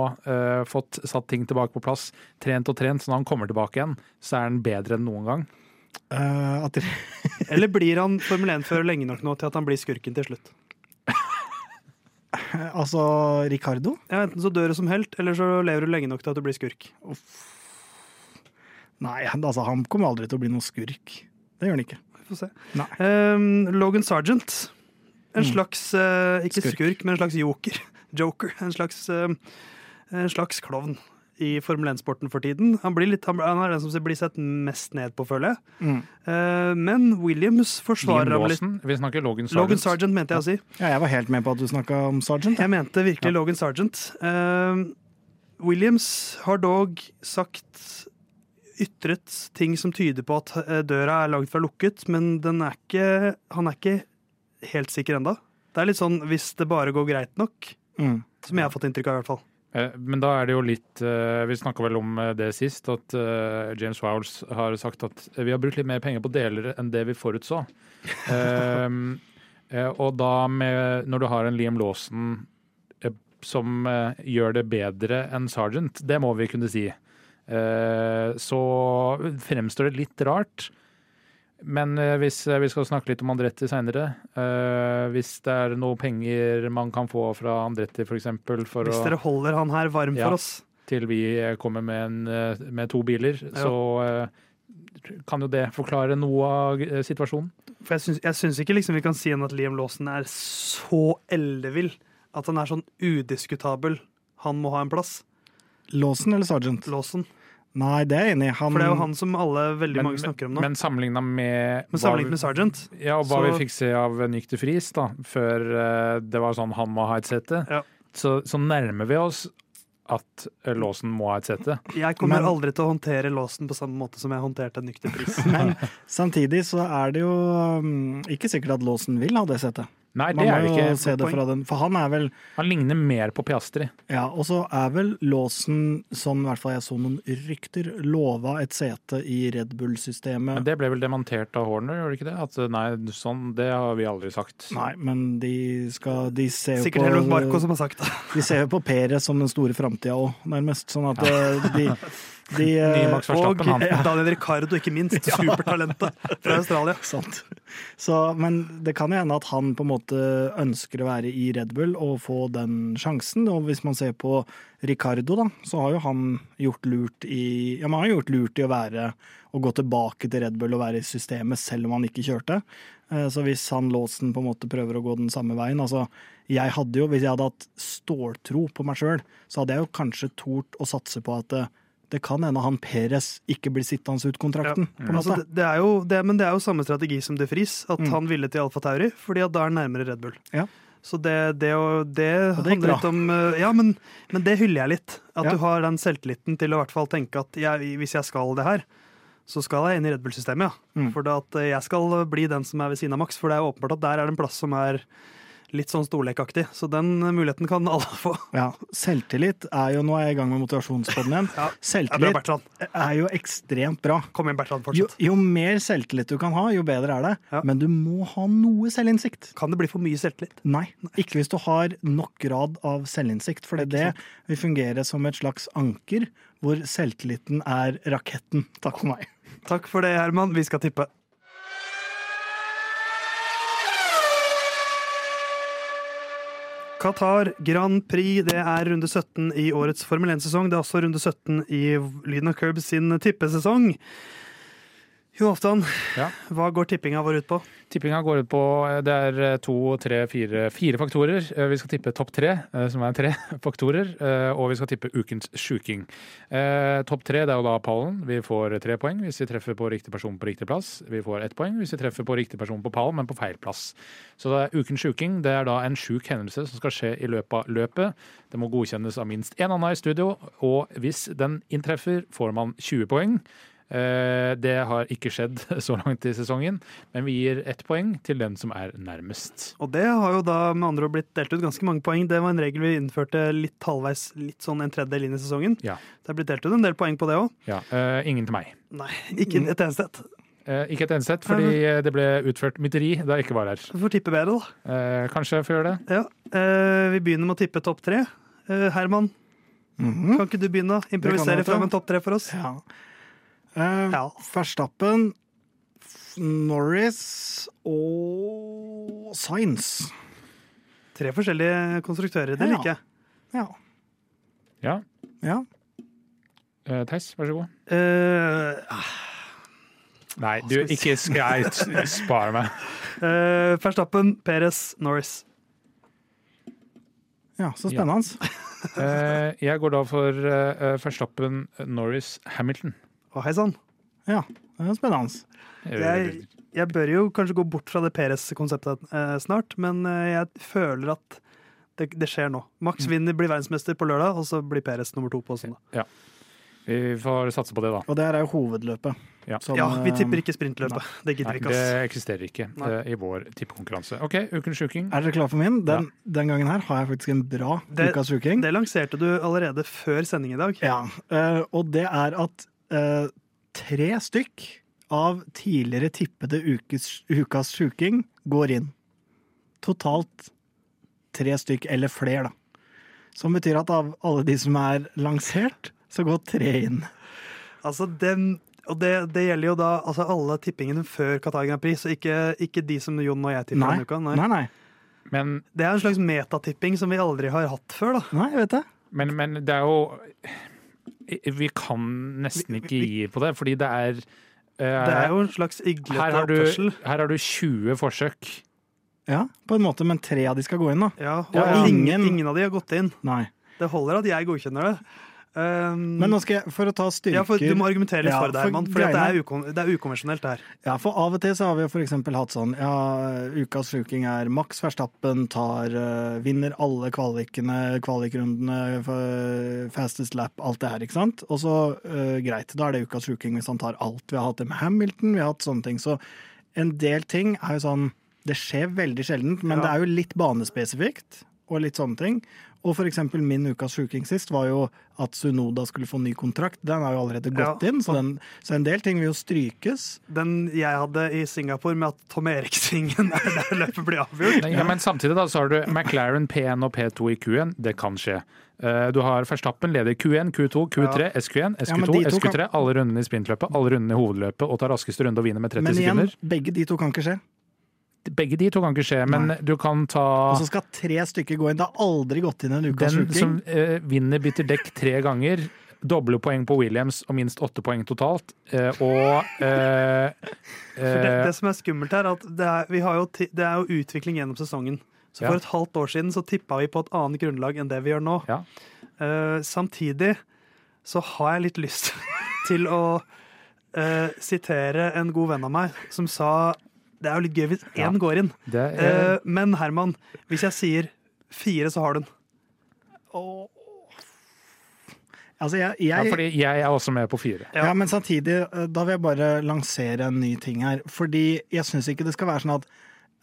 fått satt ting tilbake på plass. Trent og trent, så når han kommer tilbake igjen, så er han bedre enn noen gang. Uh, at, Eller blir han Formel 1-fører lenge nok nå til at han blir skurken til slutt? altså, Ricardo? Ja, Enten så dør du som helt, eller så lever du lenge nok til at du blir skurk. Nei, altså, han kommer aldri til å bli noen skurk. Det gjør han ikke. Vi får se. Nei. Um, Logan Sergeant. En Mm. slags uh, Ikke Skurk. skurk. men en slags joker. Joker. En slags, uh, en slags klovn i Formel 1-sporten for tiden. Han, blir litt, han, er den som blir sett mest ned på, føler jeg. Mm. Eh, men Williams forsvarer ham litt. Vi snakker Logan Sargent. Logan Sargent mente jeg å si. Ja, jeg var helt med på at du snakka om Sargent. jeg. Mente virkelig Logan Sargent. Eh, Williams har dog sagt ytret ting som tyder på at eh, døra er langt fra lukket, men den er ikke, han er ikke helt sikker enda. Det er litt sånn hvis det bare går greit nok, Mm. som jeg har fått inntrykk av i hvert fall. Eh, Men da er det jo litt eh, Vi snakka vel om eh, det sist, at James Wowles har sagt at vi har brukt litt mer penger på deler enn det vi forutså. Um, eh, og da med Når du har en Liam Lawson som gjør det bedre enn Sergeant, det må vi kunne si, så fremstår det litt rart. Men eh, hvis eh, vi skal snakke litt om Andretti seinere, hvis det er noe penger man kan få fra Andretti f.eks. For, for Hvis å dere holder han her varm Ja. for oss. til vi kommer med, en, eh, med to biler, så eh, kan jo det forklare noe av eh, situasjonen. For jeg syns, jeg syns ikke liksom vi kan si at Liam Lawson er så ellevill. At han er sånn udiskutabel. Han må ha en plass. Lawson eller Sergeant? Lawson. Nei, det er jeg enig i. Han, For det er jo han som alle veldig Men, mange snakker om nå. men sammenligna med Men sammenlignet med Sergeant Ja, og hva så- vi fikk se av Nyk de Vries da, før eh, det var sånn han må ha et sete, Ja. så, så nærmer vi oss at eh, låsen må ha et sete. Jeg kommer Men- aldri til å håndtere låsen på samme måte som jeg håndterte nykter pris. Men samtidig så er det jo um, ikke sikkert at låsen vil ha det settet. Nei, det er det ikke. se det fra den, for han er vel Han ligner mer på Piastri. Ja, og så er vel Låsen, som i hvert fall jeg så noen rykter, lova et sete i Red Bull-systemet. Men det ble vel demontert av Horner, gjorde det ikke det? At nei, sånn, det har vi aldri sagt. Nei, men de skal De ser jo Sikkert Helmut Marko Marco som har sagt det. De ser jo på Peres som den store framtida òg, nærmest. Sånn at eh, de, de eh, Max Og han. Daniel Ricardo, ikke minst. Supertalentet fra Australia. Sant. Så, men det kan jo hende at han på en måte ønsker å være i Red Bull og få den sjansen. Og hvis man ser på Ricardo, da, så har jo han gjort lurt i Ja, man har gjort lurt i å være å gå tilbake til Red Bull og være i systemet selv om han ikke kjørte. Eh, Så hvis han Lawson på en måte prøver å gå den samme veien altså jeg hadde jo, Hvis jeg hadde hatt ståltro på meg sjøl, så hadde jeg jo kanskje tort å satse på at det, kan hende han Peres ikke blir sittende ut kontrakten. Ja. Altså, det, det er jo, det, men det er jo samme strategi som De Vries, at Mm. han ville til Alfa Tauri, fordi at da er han nærmere Red Bull. Ja. Så det, det, Og det handler litt om eh, Ja, men, men det hyller jeg litt. At Ja. du har den selvtilliten til å i hvert fall tenke at jeg, hvis jeg skal det her, så skal jeg inn i Red Bull-systemet, ja. Mm. For at eh, jeg skal bli den som er ved siden av Max, for det er åpenbart at der er det en plass som er litt sånn storlekaktig. Så den muligheten kan alle få. Ja, selvtillit er jo Nå er jeg i gang med motivasjonspodden igjen. Ja. Ja, bra, Selvtillit er jo ekstremt bra. Kom igjen, Bertrand. Jo, Fortsett. jo mer selvtillit du kan ha, jo bedre er det. Ja. Men du må ha noe selvinnsikt. Kan det bli for mye selvtillit? Nei, ikke hvis du har nok grad av selvinnsikt. For det vil fungere som et slags anker, hvor selvtilliten er raketten. Takk for meg. Takk for det, Herman. Vi skal tippe. Qatar Grand Prix det er runde 17 i årets Formel 1-sesong. Det er også runde 17 i Lyden og Curbs sin tippesesong. Jo Halvdan, Ja. hva går tippinga vår ut på? Tippinga går ut på eh, det er eh, to, tre, fire, fire faktorer. Eh, Vi skal tippe topp tre, som er tre faktorer. Og vi skal tippe ukens sjuking. Topp tre det er jo da pallen. Vi får tre poeng hvis vi treffer på riktig person på riktig plass. Vi får ett poeng hvis vi treffer på riktig person på pallen, men på feil plass. Så det er ukens sjuking det er da en sjuk hendelse som skal skje i løpet av løpet. Det må godkjennes av minst én annen i studio, og hvis den inntreffer, får man 20 poeng. Eh, Det har ikke skjedd så langt i sesongen, men vi gir ett poeng til den som er nærmest. Og det har jo da med andre ord blitt delt ut ganske mange poeng. Det var en regel vi innførte litt halvveis, litt sånn en tredjedel inn i sesongen. Ja. Det er blitt delt ut en del poeng på det òg. Ja, Uh, ingen til meg. Nei, ikke et eneste et. Eh, ikke et eneste et, fordi eh, det ble utført mytteri da jeg ikke var der. Du får tippe bedre, da. Eh, kanskje jeg får gjøre det? Ja, eh, Vi begynner med å tippe topp tre. Eh, Herman, -hmm. kan ikke du begynne å improvisere fram en topp tre for oss? Ja. Eh, Ja. Verstappen, Norris og Sainz. Tre forskjellige konstruktører. Det Ja. liker jeg. Ja. Ja. ja. Eh, Theis, vær så god. Eh, Nei, du, ikke skal jeg spare meg. eh, Verstappen, Perez, Norris. ja, så spennende. Eh, jeg går da for eh, Verstappen, Norris, Hamilton. Og hei sann. Ja, det er spennende. Jeg, jeg bør jo kanskje gå bort fra det Peres-konseptet eh, snart, men eh, jeg føler at det, det skjer nå. Max Mm. vinner, blir verdensmester på lørdag, og så blir Peres nummer to på søndag. Ja. Vi får satse på det, da. Og det her er jo hovedløpet. Ja. Som, Ja, vi eh, tipper ikke sprintløpet. Det gidder Nei, vi ikke, det eksisterer ikke Nei. eh, i vår tippekonkurranse. OK, ukens sjuking. Er dere klare for min? Den, den gangen her har jeg faktisk en bra Det- ukas uking. Det lanserte du allerede før sending i dag. Ja, eh, og det er at eh, tre stykk av tidligere tippede ukes, ukas sjuking går inn. Totalt tre stykk, eller flere, da. Som betyr at av alle de som er lansert, så går tre inn. Altså, den Og det, det gjelder jo da altså alle tippingene før Qatar Grand Prix, så ikke, ikke de som Jon og jeg tipper Nei. denne uka. Nei. Nei, nei. Men, Det er en slags metatipping som vi aldri har hatt før, da. Nei, jeg vet det. men, men det er jo Vi kan nesten ikke gi på det, fordi det er uh, Det er jo en slags iglete her har, du, oppførsel. her har du 20 forsøk. Ja, på en måte, men tre av de skal gå inn, da. Ja, og Ja, ja. ingen, ingen av de har gått inn. Nei. Det holder at jeg godkjenner det. Um, Men nå skal jeg, for å ta styrker ja, for Du må argumentere litt Ja, for det, Herman. For det, er ukon, det er ukonvensjonelt, det her. Ja, for av og til så har vi jo eksempel hatt sånn Ja, ukas sluking er Max Verstappen tar uh, Vinner alle kvalikene, kvalikrundene, fastest lap, alt det her, ikke sant? Og så, uh, greit, da er det ukas sluking hvis han tar alt. Vi har hatt det med Hamilton, vi har hatt sånne ting. Så en del ting er jo sånn Det skjer veldig sjeldent, men Ja. det er jo litt banespesifikt og litt sånne ting. Og for eksempel min ukas sjuking sist var jo at Sunoda skulle få ny kontrakt. Den har jo allerede gått Ja. inn, så, den, så en del ting vil jo strykes. Den jeg hadde i Singapore med at Tom Erik-svingen er der løpet blir avgjort. Ja, men samtidig da, så har du McLaren P1 og P2 i Q1. Det kan skje. Eh, Du har Verstappen leder Q1, Q2, Q3, SQ1, SQ2, ja, SQ3. Alle rundene i sprintløpet, alle rundene i hovedløpet og tar raskeste runde og vinner med 30 Men igjen, sekunder. begge de to kan ikke skje. Begge de to kan ikke skje, men Nei. du kan ta Og så skal tre stykker gå inn. Det har aldri gått inn en ukas den som eh, vinner bytter dekk tre ganger. Doble poeng på Williams og minst åtte poeng totalt. Eh, og eh, For det, eh, det som er skummelt her, er at det er, vi har jo, det er jo utvikling gjennom sesongen. Så Ja. for et halvt år siden så tippa vi på et annet grunnlag enn det vi gjør nå. Ja. Eh, samtidig så har jeg litt lyst til å eh, sitere en god venn av meg som sa det er jo litt gøy hvis én Ja. går inn. er, Eh, men Herman, hvis jeg sier fire, så har du den. Altså, jeg, ja, fordi jeg er også med på fire. ja. men samtidig, eh, da vil jeg bare lansere en ny ting her. Fordi jeg syns ikke det skal være sånn at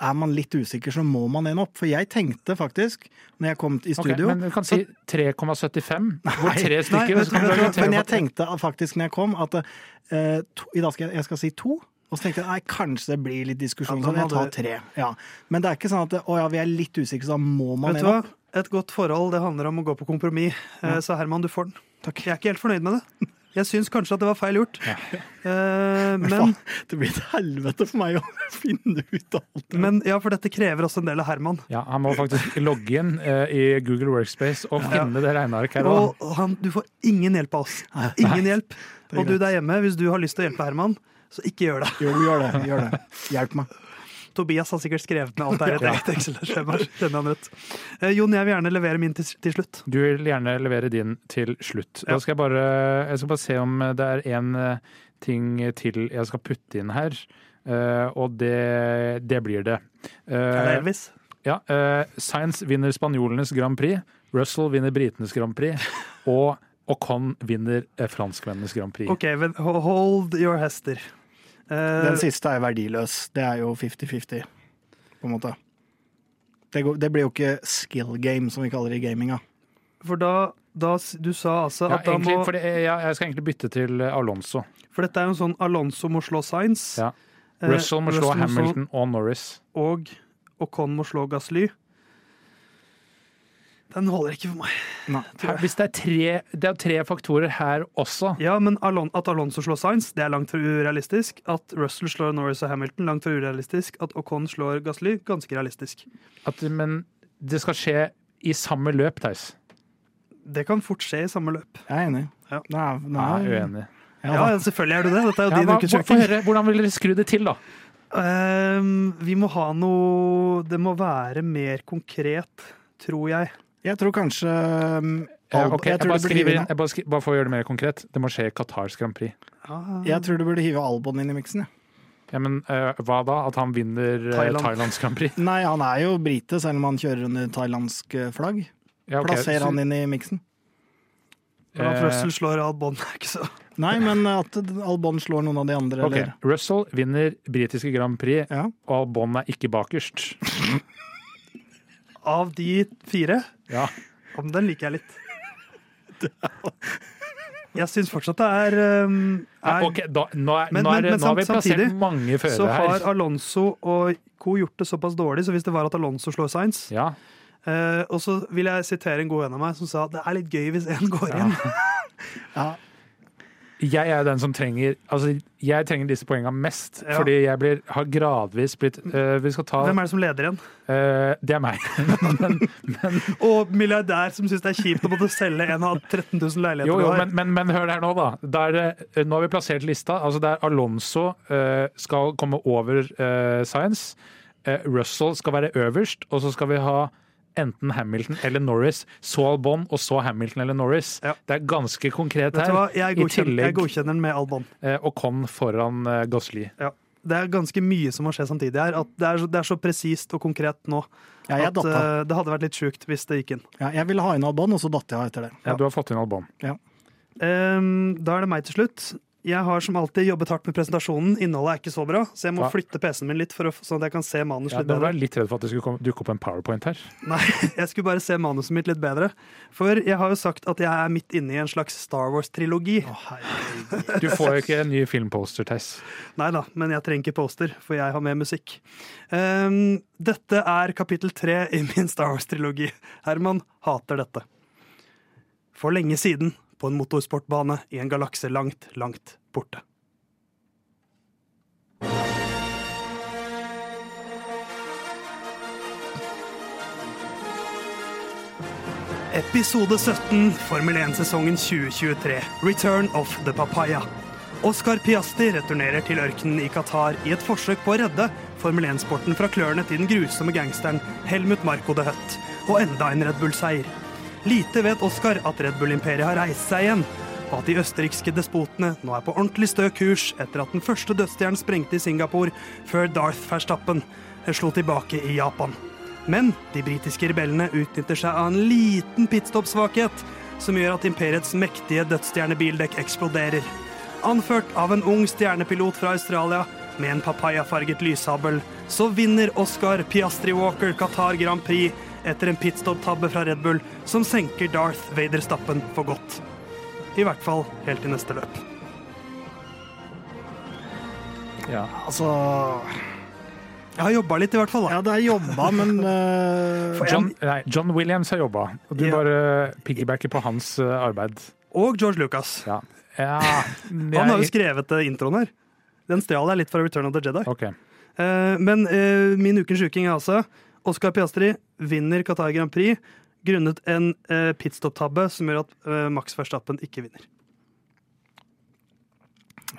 er man litt usikker, så må man en opp. For jeg tenkte faktisk, når jeg kom i studio studio men du kan si 3,75. Hvor tre stykker nei, lage Men jeg tenkte faktisk når jeg kom, at uh, to, i dag skal jeg, jeg skal si to. Og så tenkte jeg nei, kanskje det blir litt diskusjon, Ja, så jeg tar tre. Ja. Men det er ikke sånn at å ja, vi er litt usikre, så da må man Vet du hva? opp. Et godt forhold det handler om å gå på kompromiss. Ja. Så Herman, du får den. Takk. Jeg er ikke helt fornøyd med det. Jeg syns kanskje at det var feil gjort. Eh, Men Faen, det blir et helvete for meg å finne ut av alt det. men ja, for dette krever også en del av Herman. Ja, han må faktisk logge inn uh, i Google Workspace og finne det regnearket her. Og han, du får ingen hjelp av oss. Ingen hjelp. Og du der hjemme, hvis du har lyst til å hjelpe Herman, så ikke gjør det. Jo, gjør det. Gjør det. Hjelp meg. Tobias har sikkert skrevet ned alt det her i et eget Excel-skjema. skjønner han rett. Eh, Jon, jeg vil gjerne levere min til, til slutt. Du vil gjerne levere din til slutt. Da skal jeg bare, jeg skal bare se om det er en eh, ting til jeg skal putte inn her. Eh, og det, det blir det. Eh, Er det Elvis? Ja, uh, Science vinner spanjolenes Grand Prix. Russell vinner britenes Grand Prix. Og Ocon vinner eh, franskmennenes Grand Prix. OK, men hold your hester. Eh, Den siste er verdiløs. Det er jo 50-50, på en måte. Det, går, det blir jo ikke skill game, som vi kaller det i gaminga. for da, da Du sa altså Ja, egentlig, da må for det, ja, jeg skal egentlig bytte til eh, Alonso. For dette er jo en sånn Alonso må slå Signs. Ja. Eh, Russell må slå Russell Hamilton og Norris. Og Ocon må slå Gasly. Den holder ikke for meg. Nei. Her, hvis det er, tre, det er tre faktorer her også Ja, men Alon at Alonso slår Sainz, det er langt fra urealistisk. At Russell slår Norris og Hamilton, langt fra urealistisk. At Ocon slår Gasly, ganske realistisk. at, Men det skal skje i samme løp, Theis. Det kan fort skje i samme løp. Jeg er enig. Ja. Er, det Jeg er, uenig. Ja, Ja, selvfølgelig er du det. Dette er jo Ja, din hva, ukes få kjøkken. høre, hvordan vil dere skru det til, da? Um, vi må ha noe Det må være mer konkret, tror jeg. Jeg tror kanskje um, okay, jeg, tror jeg, jeg, bare skriver inn, jeg bare, skriver, bare for å gjøre det mer konkret. Det må skje i Qatars Grand Prix. Ah, jeg tror du burde hive Albon inn i miksen. Ja. Ja, men uh, hva da? At han vinner uh, Thailand. Thailands Grand Prix? Nei, han er jo brite, selv om han kjører under thailandsk eh, flagg. Ja, okay. Plasser han inn i miksen. Men at eh, Russell slår Albon er ikke så Nei, men at Albon slår noen av de andre. Ok, Eller. Russell vinner britiske Grand Prix, Ja. og Albon er ikke bakerst. Av de fire Ja. Om den liker jeg litt. Jeg syns fortsatt det er, um, er ok, da, nå, er, Men- nå, er, men- men nå har vi plassert plassert samtidig mange Så har her. Alonso og Co gjort det såpass dårlig, så hvis det var at Alonso slår Science Ja, uh, Og så vil jeg sitere en god venn av meg som sa det er litt gøy hvis én går inn. Ja. Jeg er den som trenger Altså, jeg trenger disse poengene mest, Ja. fordi jeg blir, har gradvis blitt uh, Vi skal ta Hvem er det som leder igjen? Uh, Det er meg. men, men, Og milliardær som syns det er kjipt å måtte selge en av 13 000 leiligheter jo, jo, men, men, men hør her nå, da. Der, eh, nå har vi plassert lista. Altså Der Alonso uh, skal komme over Science. Russell skal være øverst, og så skal vi ha enten Hamilton eller Norris. Så Albon, og så Hamilton eller Norris. Ja. Det er ganske konkret her. Jeg godkjenner, jeg godkjenner den med Albon. Og Con foran Gasli. Gasly. Ja. Det er ganske mye som må skje samtidig her. At det er så, det er så presist og konkret nå Ja, at eh, det hadde vært litt sjukt hvis det gikk inn. Ja, jeg ville ha inn Albon, og så datt jeg etter det. Ja, du har fått inn Albon. Ehm, da er det meg til slutt. Jeg har som alltid jobbet hardt med presentasjonen. Innholdet er ikke så bra, så jeg må Ja. flytte PC-en min litt for å, sånn at jeg kan se manus Ja, litt Da var bedre. jeg litt redd for at det skulle dukke opp en powerpoint her. Nei, jeg skulle bare se manuset mitt litt bedre. For jeg har jo sagt at jeg er midt inne i en slags Star Wars-trilogi. Du får jo ikke en ny filmposter, Tess. Nei da, men jeg trenger ikke poster, for jeg har med musikk. Um, dette er kapittel tre i min Star Wars-trilogi. Herman hater dette. For lenge siden, på en motorsportbane i en galakse langt, langt borte. Episode 17, Formel 1-sesongen 2023. Return of the Papaya. Oscar Piasti returnerer til ørkenen i Qatar i et forsøk på å redde Formel 1-sporten fra klørne til den grusomme gangsteren Helmut Marco de Hutt, og enda en Red Bull-seier. Lite vet Oscar at Red Bull-imperiet har reist seg igjen, og at de østerrikske despotene nå er på ordentlig stø kurs etter at den første dødsstjernen sprengte i Singapore før Darth Verstappen slo tilbake i Japan. Men de britiske rebellene utnytter seg av en liten pitstop-svakhet som gjør at imperiets mektige dødsstjernebildekk eksploderer. Anført av en ung stjernepilot fra Australia med en papayafarget lyshabel, så vinner Oscar Piastri Walker Qatar Grand Prix etter en pitstop-tabbe fra Red Bull som senker Darth Vader-stappen for godt. I hvert fall helt til neste løp. Ja. Altså Jeg har jobba litt, i hvert fall. da. Ja, det er jobba, men uh... For John, nei, John Williams har jobba, og du Ja. bare piggybacker på hans eh, arbeid. Og George Lucas. Ja. ja Han har jo skrevet eh, introen her. Den stjal jeg litt fra Return of the Jedi. Ok. Eh, men eh, min ukens uking er altså Oscar Piastri vinner Qatar Grand Prix grunnet en eh, pitstop-tabbe som gjør at eh, Max Verstappen ikke vinner.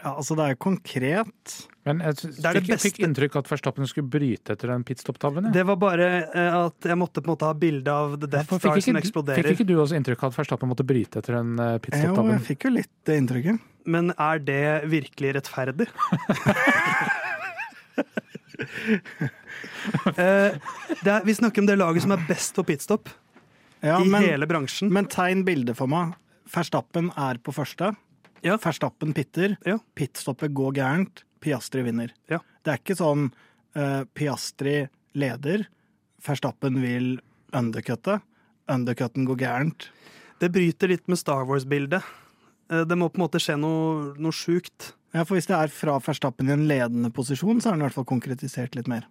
ja, altså, det er jo konkret. Men jeg Det er det fikk, fikk inntrykk at Verstappen skulle bryte etter den pitstop-tabben. Ja. Det var bare eh, at jeg måtte på en måte ha bilde av The Death ja, Star som eksploderer. fikk ikke du også inntrykk av at Verstappen måtte bryte etter den uh, pitstop-tabben? Jo, jeg fikk jo litt det inntrykket. Men er det virkelig rettferdig? Eh, er, vi snakker om det laget som er best på pitstop Ja, i men, hele bransjen. men tegn bildet for meg. Verstappen er på første. Ja. Verstappen pitter. Ja. Pitstoppet går gærent. Piastri vinner. Ja. Det er ikke sånn uh, Piastri leder, Verstappen vil undercutte. Undercutten går gærent. Det bryter litt med Star Wars-bildet. Eh, Det må på en måte skje noe, noe sjukt. Ja, for hvis det er fra Verstappen i en ledende posisjon, så er den i hvert fall konkretisert litt mer.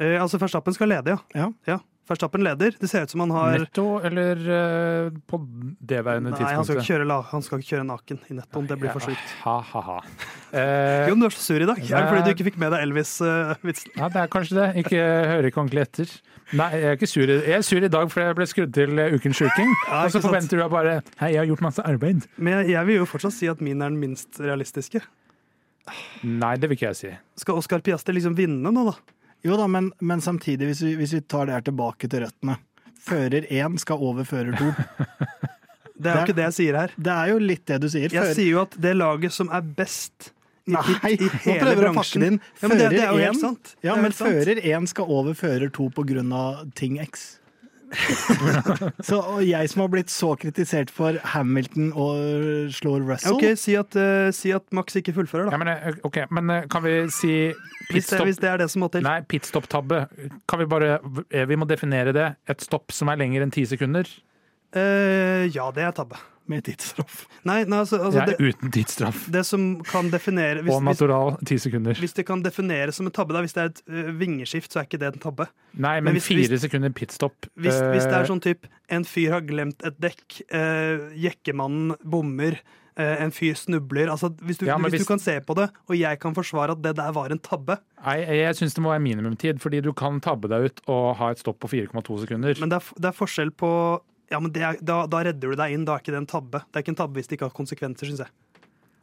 Eh, altså, Verstappen skal lede, ja. Ja. ja. Verstappen leder. Det ser ut som han har Netto eller eh, på det værende Nei, han skal, ikke kjøre, la- han skal ikke kjøre naken i nettoen. Det blir for sjukt. Ha, ha, ha. Eh, Jon, du er så sur i dag. Er det fordi du ikke fikk med deg Elvis-vitsen? ja, det er kanskje det. Ikke hører ikke ordentlig etter. Nei, jeg er ikke sur. i- Jeg er sur i dag fordi jeg ble skrudd til eh, Ukens sjuking. Ja, og så forventer sant. du bare Hei, jeg har gjort masse arbeid. Men jeg, jeg vil jo fortsatt si at min er den minst realistiske. Nei, det vil ikke jeg si. Skal Oscar Piaster liksom vinne nå, da? Jo da, men, men samtidig, hvis vi, hvis vi tar det her tilbake til røttene Fører én skal over fører to. Det er jo ikke det jeg sier her. Det er jo litt det du sier. Jeg sier jo at det laget som er best i, Nei, i, i nå prøver du å pakke det inn. ja, men det, det er jo Fører helt én- sant. Ja, men fører én skal over fører to på grunn av ting X. så og jeg som har blitt så kritisert for Hamilton og slår Russell Ok, si at, uh, si at Max ikke fullfører, da. Ja, men, eh, ok, men eh, kan vi si pitstop? hvis det er det som må til. Nei, pitstop-tabbe. Kan vi bare Vi må definere det. Et stopp som er lenger enn ti sekunder. Eh, ja, det er tabbe. med tidsstraff. Nei, nei altså, altså Det uten tidsstraff. det som kan definere hvis, Og natural ti sekunder. hvis det kan defineres som en tabbe, da, hvis det er et uh, vingeskift, så er ikke det en tabbe. Nei, men men hvis- fire sekunder pitstop. Hvis, hvis det er sånn typ en fyr har glemt et dekk, jekkemannen bommer, en fyr snubler altså, hvis, du, Ja, hvis, hvis- du kan se på det, og jeg kan forsvare at det der var en tabbe Nei, jeg syns det må være minimumtid, fordi du kan tabbe deg ut og ha et stopp på 4,2 sekunder. Men det er, det er forskjell på Ja, men det er, da, da redder du deg inn, da er ikke det en tabbe. Det er ikke en tabbe hvis det ikke har konsekvenser, syns jeg.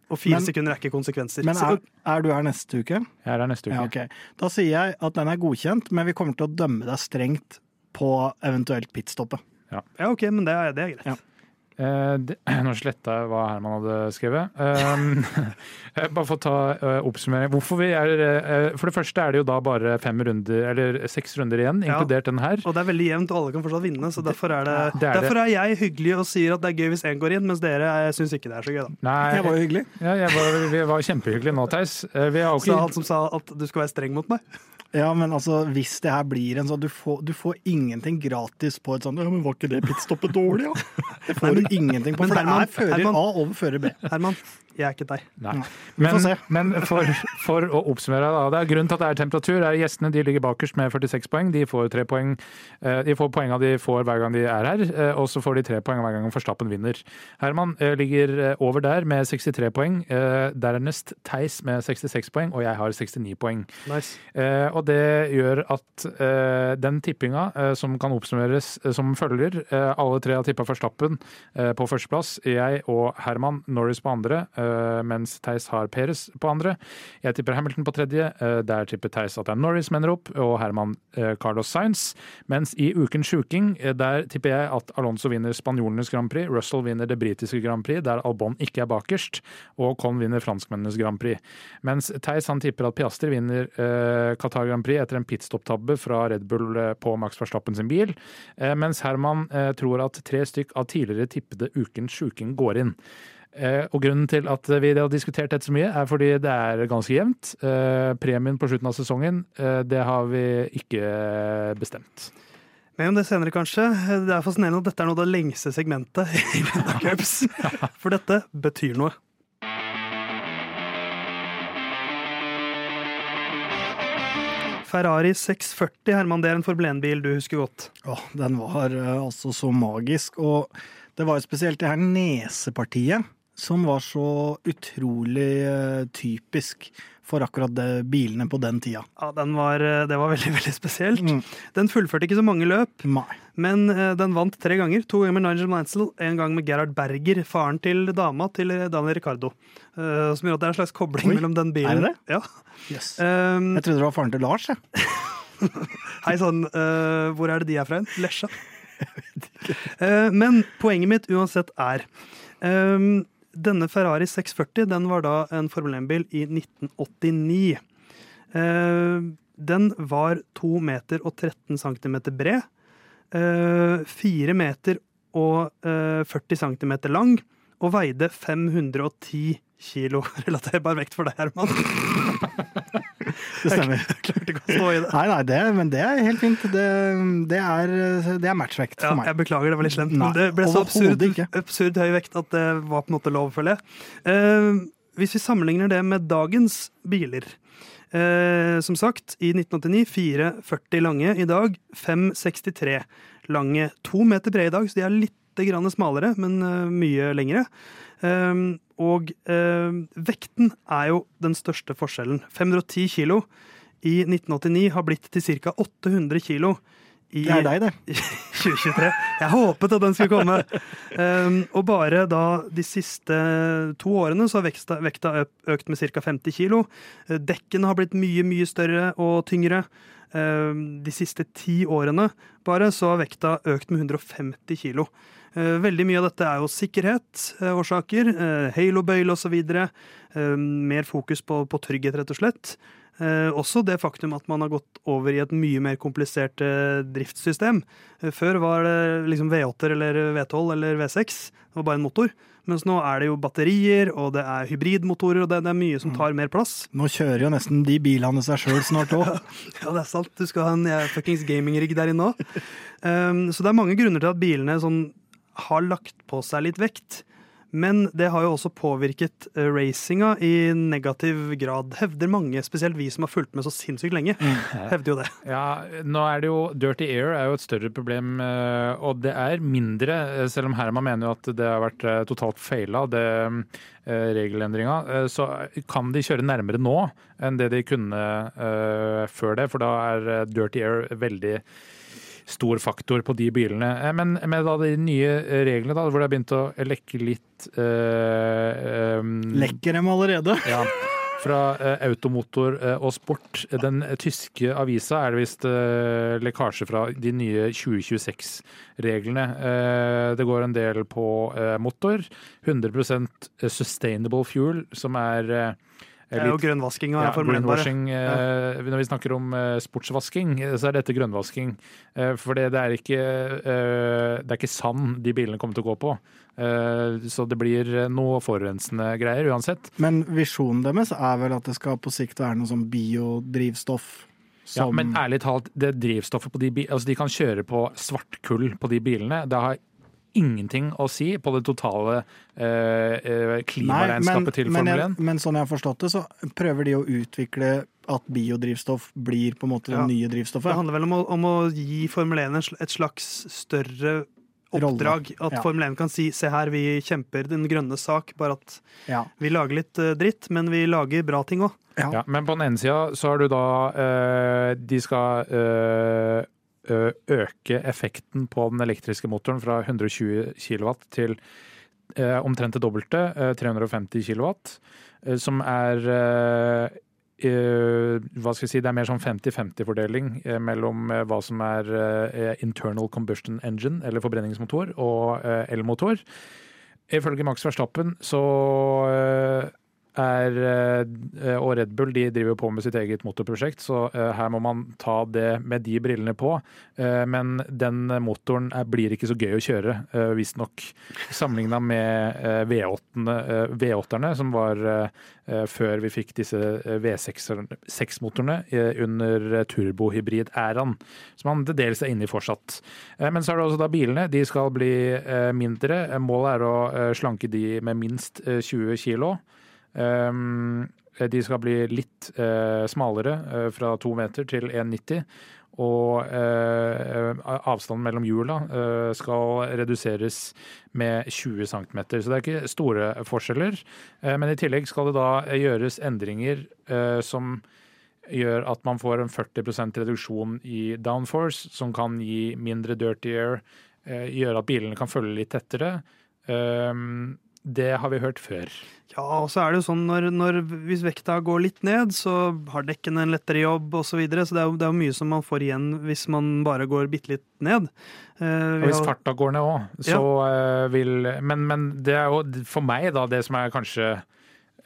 Og fire Men- sekunder er ikke konsekvenser. Men er, er du her neste uke? Jeg er her neste uke. Ja, okay. Da sier jeg at den er godkjent, men vi kommer til å dømme deg strengt på eventuelt pitstoppet. ja, OK, men det er, det er greit. Eh, det, nå sletta jeg hva Herman hadde skrevet. Um, eh, bare for å ta eh, oppsummering. Hvorfor vi er eh, For det første er det jo da bare fem runder, eller seks runder igjen, Ja. inkludert den her. Og det er veldig jevnt, og alle kan fortsatt vinne. Så derfor er, det, Det er derfor er jeg hyggelig og sier at det er gøy hvis én går inn, mens dere syns ikke det er så gøy. da. Nei, jeg var jo hyggelig. ja, jeg var, vi var kjempehyggelige nå, Theis. Eh, Vi har jo Sa han som sa at du skal være streng mot meg. Ja, men altså, hvis det her blir en sånn Du får, du får ingenting gratis på et sånt Ja, men var ikke det pitstoppet dårlig, ja? Det får du ingenting på, for for det er fører Herman- A over fører B. Herman, jeg er ikke der. Nei. Men, men for, for å oppsummere, da. Det er grunnen til at det er temperatur. er Gjestene de ligger bakerst med 46 poeng. De får tre poeng. eh, De får poenga de får hver gang de er her, eh, og så får de tre poeng hver gang Forstappen vinner. Herman eh, ligger over der med 63 poeng. Dernest Theis med 66 poeng, og jeg har 69 poeng. Nice. Eh, og det gjør at eh, den tippinga som kan oppsummeres som følger Alle tre har tippa Verstappen eh, på førsteplass. Jeg og Herman Norris på andre, mens Theis har Peres på andre. Jeg tipper Hamilton på tredje. eh, der tipper Theis at det er Norris mener opp, og Herman eh, Carlos Sainz. Mens i Ukens sjuking, eh, der tipper jeg at Alonso vinner spanjolenes Grand Prix, Russell vinner det britiske Grand Prix, der Albon ikke er bakerst, og Con vinner franskmennenes Grand Prix. Mens Theis han tipper at Piastri vinner eh, Qatar Grand Prix etter en pitstop-tabbe fra Red Bull eh, på Max Verstappen sin bil, eh, mens Herman eh, tror at tre stykk av tidligere tippede Ukens sjuking går inn. Eh, og Grunnen til at vi har diskutert dette så mye, er fordi det er ganske jevnt. Eh, premien på slutten av sesongen, eh, det har vi ikke bestemt. Mer om det senere, kanskje. Det er fascinerende at dette er noe av det lengste segmentet i Linda Cups. For dette betyr noe. Ferrari 640, Herman, det er en Formel 1-bil du husker godt. Åh, den var altså så magisk. Og det var jo spesielt det her nesepartiet som var så utrolig eh, typisk for akkurat det, bilene på den tida. Ja, den var, eh, Det var veldig veldig spesielt. Mm. Den fullførte ikke så mange løp, Nei. men eh, den vant tre ganger. To ganger med Nigel Mansell, en gang med Gerhard Berger, faren til dama til Daniel Ricardo. Som gjør at det er en slags kobling Oi, mellom den bilen er det det? Ja. Yes. Um, Jeg trodde det var faren til Lars, jeg. Hei sann, uh, hvor er det de er fra? Lesja? uh, men poenget mitt uansett er ehm, Denne Ferrari 640 den var da en Formel 1-bil i 1989. Eh, den var 2 meter og 13 cm bred. eh, 4 meter og eh, 40 cm lang. Og veide 510 kilo. Relaterbar vekt for deg, Herman. Det stemmer. Jeg klarte ikke å stå i det. Nei, nei, det, men det er helt fint. Det, det, er, det er matchvekt Ja, for meg. jeg beklager, det var litt slemt. Nei, men det ble så absurd, absurd høy vekt at det var på en måte lov, føler jeg. Uh, hvis vi sammenligner det med dagens biler uh, Som sagt, i 1989 4,40 lange. I dag 5,63 lange. To meter brede i dag, så de er litt grann smalere, men eh, mye lengre. Eh, og eh, vekten er jo den største forskjellen. 510 kilo i 1989 har blitt til ca. 800 kilo i Det er deg, det. 2023. Jeg håpet at den skulle komme. Um, og bare da de siste to årene så har veksta, vekta økt med ca. 50 kilo. Eh, Dekkene har blitt mye, mye større og tyngre. Um, de siste ti årene bare så har vekta økt med 150 kilo. Eh, Veldig mye av dette er jo sikkerhetsårsaker. Halo-bøyle osv. Mer fokus på, på trygghet, rett og slett. Eh, også det faktum at man har gått over i et mye mer komplisert eh, driftssystem. Eh, før var det liksom V8 eller V12 eller V6. Det var bare en motor. Mens nå er det jo batterier, og det er hybridmotorer, og det, det er mye som tar mer plass. Nå kjører jo nesten de bilene seg sjøl snart òg. Ja, det er sant. Du skal ha en eh, fuckings gaming-rigg der inne òg. Um, så det er mange grunner til at bilene sånn har lagt på seg litt vekt. Men det har jo også påvirket eh, racinga i negativ grad, hevder mange, spesielt vi som har fulgt med så sinnssykt lenge. Hevder jo det. Ja, nå er det jo Dirty Air er jo et større problem, eh, og det er mindre, eh, selv om Herman mener jo at det har vært totalt feila, det regelendringa. Så kan de kjøre nærmere nå enn det de kunne før det, for da er Dirty Air veldig stor faktor på de bilene. Eh, Men med da de nye reglene, da, hvor det har begynt å lekke litt eh, um, Lekker dem allerede? ja. Fra eh, automotor eh, og sport. Den tyske avisa er det visst eh, lekkasje fra de nye 2026-reglene. Eh, det går en del på eh, motor. 100% sustainable fuel, som er er jo grønnvasking ja, Formel 1, bare. greenwashing. eh, Når vi snakker om eh, sportsvasking, eh, så er dette grønnvasking. Eh, For det, det, er ikke, det er ikke sand de bilene kommer til å gå på. Så det blir noe forurensende greier uansett. Men visjonen deres er vel at det skal på sikt være noe sånn biodrivstoff Ja, men ærlig talt, det drivstoffet på de bilene altså De kan kjøre på svartkull på de bilene. Det har ingenting å si på det totale eh, eh, klimaregnskapet til men, Formel 1. men sånn jeg har forstått det, så prøver de å utvikle at biodrivstoff blir på en måte det nye drivstoffet. Det handler vel om å, om å gi Formel 1 et slags større oppdrag. At Ja. Formel 1 kan si se her, vi kjemper den grønne sak, bare at Ja. vi lager litt eh, dritt, men vi lager bra ting òg. Ja. Ja, men på den ene sida så har du da eh, De skal eh, ø- øke effekten på den elektriske motoren fra 120 kW til omtrent det dobbelte, eh, 350 kW, som er hva skal jeg si, Det er mer sånn 50-50-fordeling eh, mellom hva som er internal combustion engine, eller forbrenningsmotor, og elmotor. Ifølge Max Verstappen så er eh, Og Red Bull de driver på med sitt eget motorprosjekt, så eh, her må man ta det med de brillene på. Eh, Men den motoren blir ikke så gøy å kjøre, visstnok. Sammenligna med eh, V8-ene, eh, V8-erne, som var før vi fikk disse V6-motorene under turbohybrid-æraen. Som man til dels er inne i fortsatt. Men så er det også da bilene. De skal bli mindre. Målet er å slanke de med minst eh, 20 kilo. Um, de skal bli litt eh, smalere, eh, fra to meter til 1,90. Og eh, avstanden mellom hjula skal reduseres med 20 cm. Så det er ikke store forskjeller. Men i tillegg skal det da gjøres endringer som gjør at man får en 40% reduksjon i downforce, som kan gi mindre dirty air, gjøre at bilene kan følge litt tettere. Um, det har vi hørt før. Ja, og så er det jo sånn når, når hvis vekta går litt ned, så har dekkene en lettere jobb osv. Så, videre, så det er, jo, det er jo mye som man får igjen hvis man bare går bitte litt ned. Eh, Og hvis har- farta går ned òg, så ja. vil men, men det er jo for meg da det som er kanskje eh,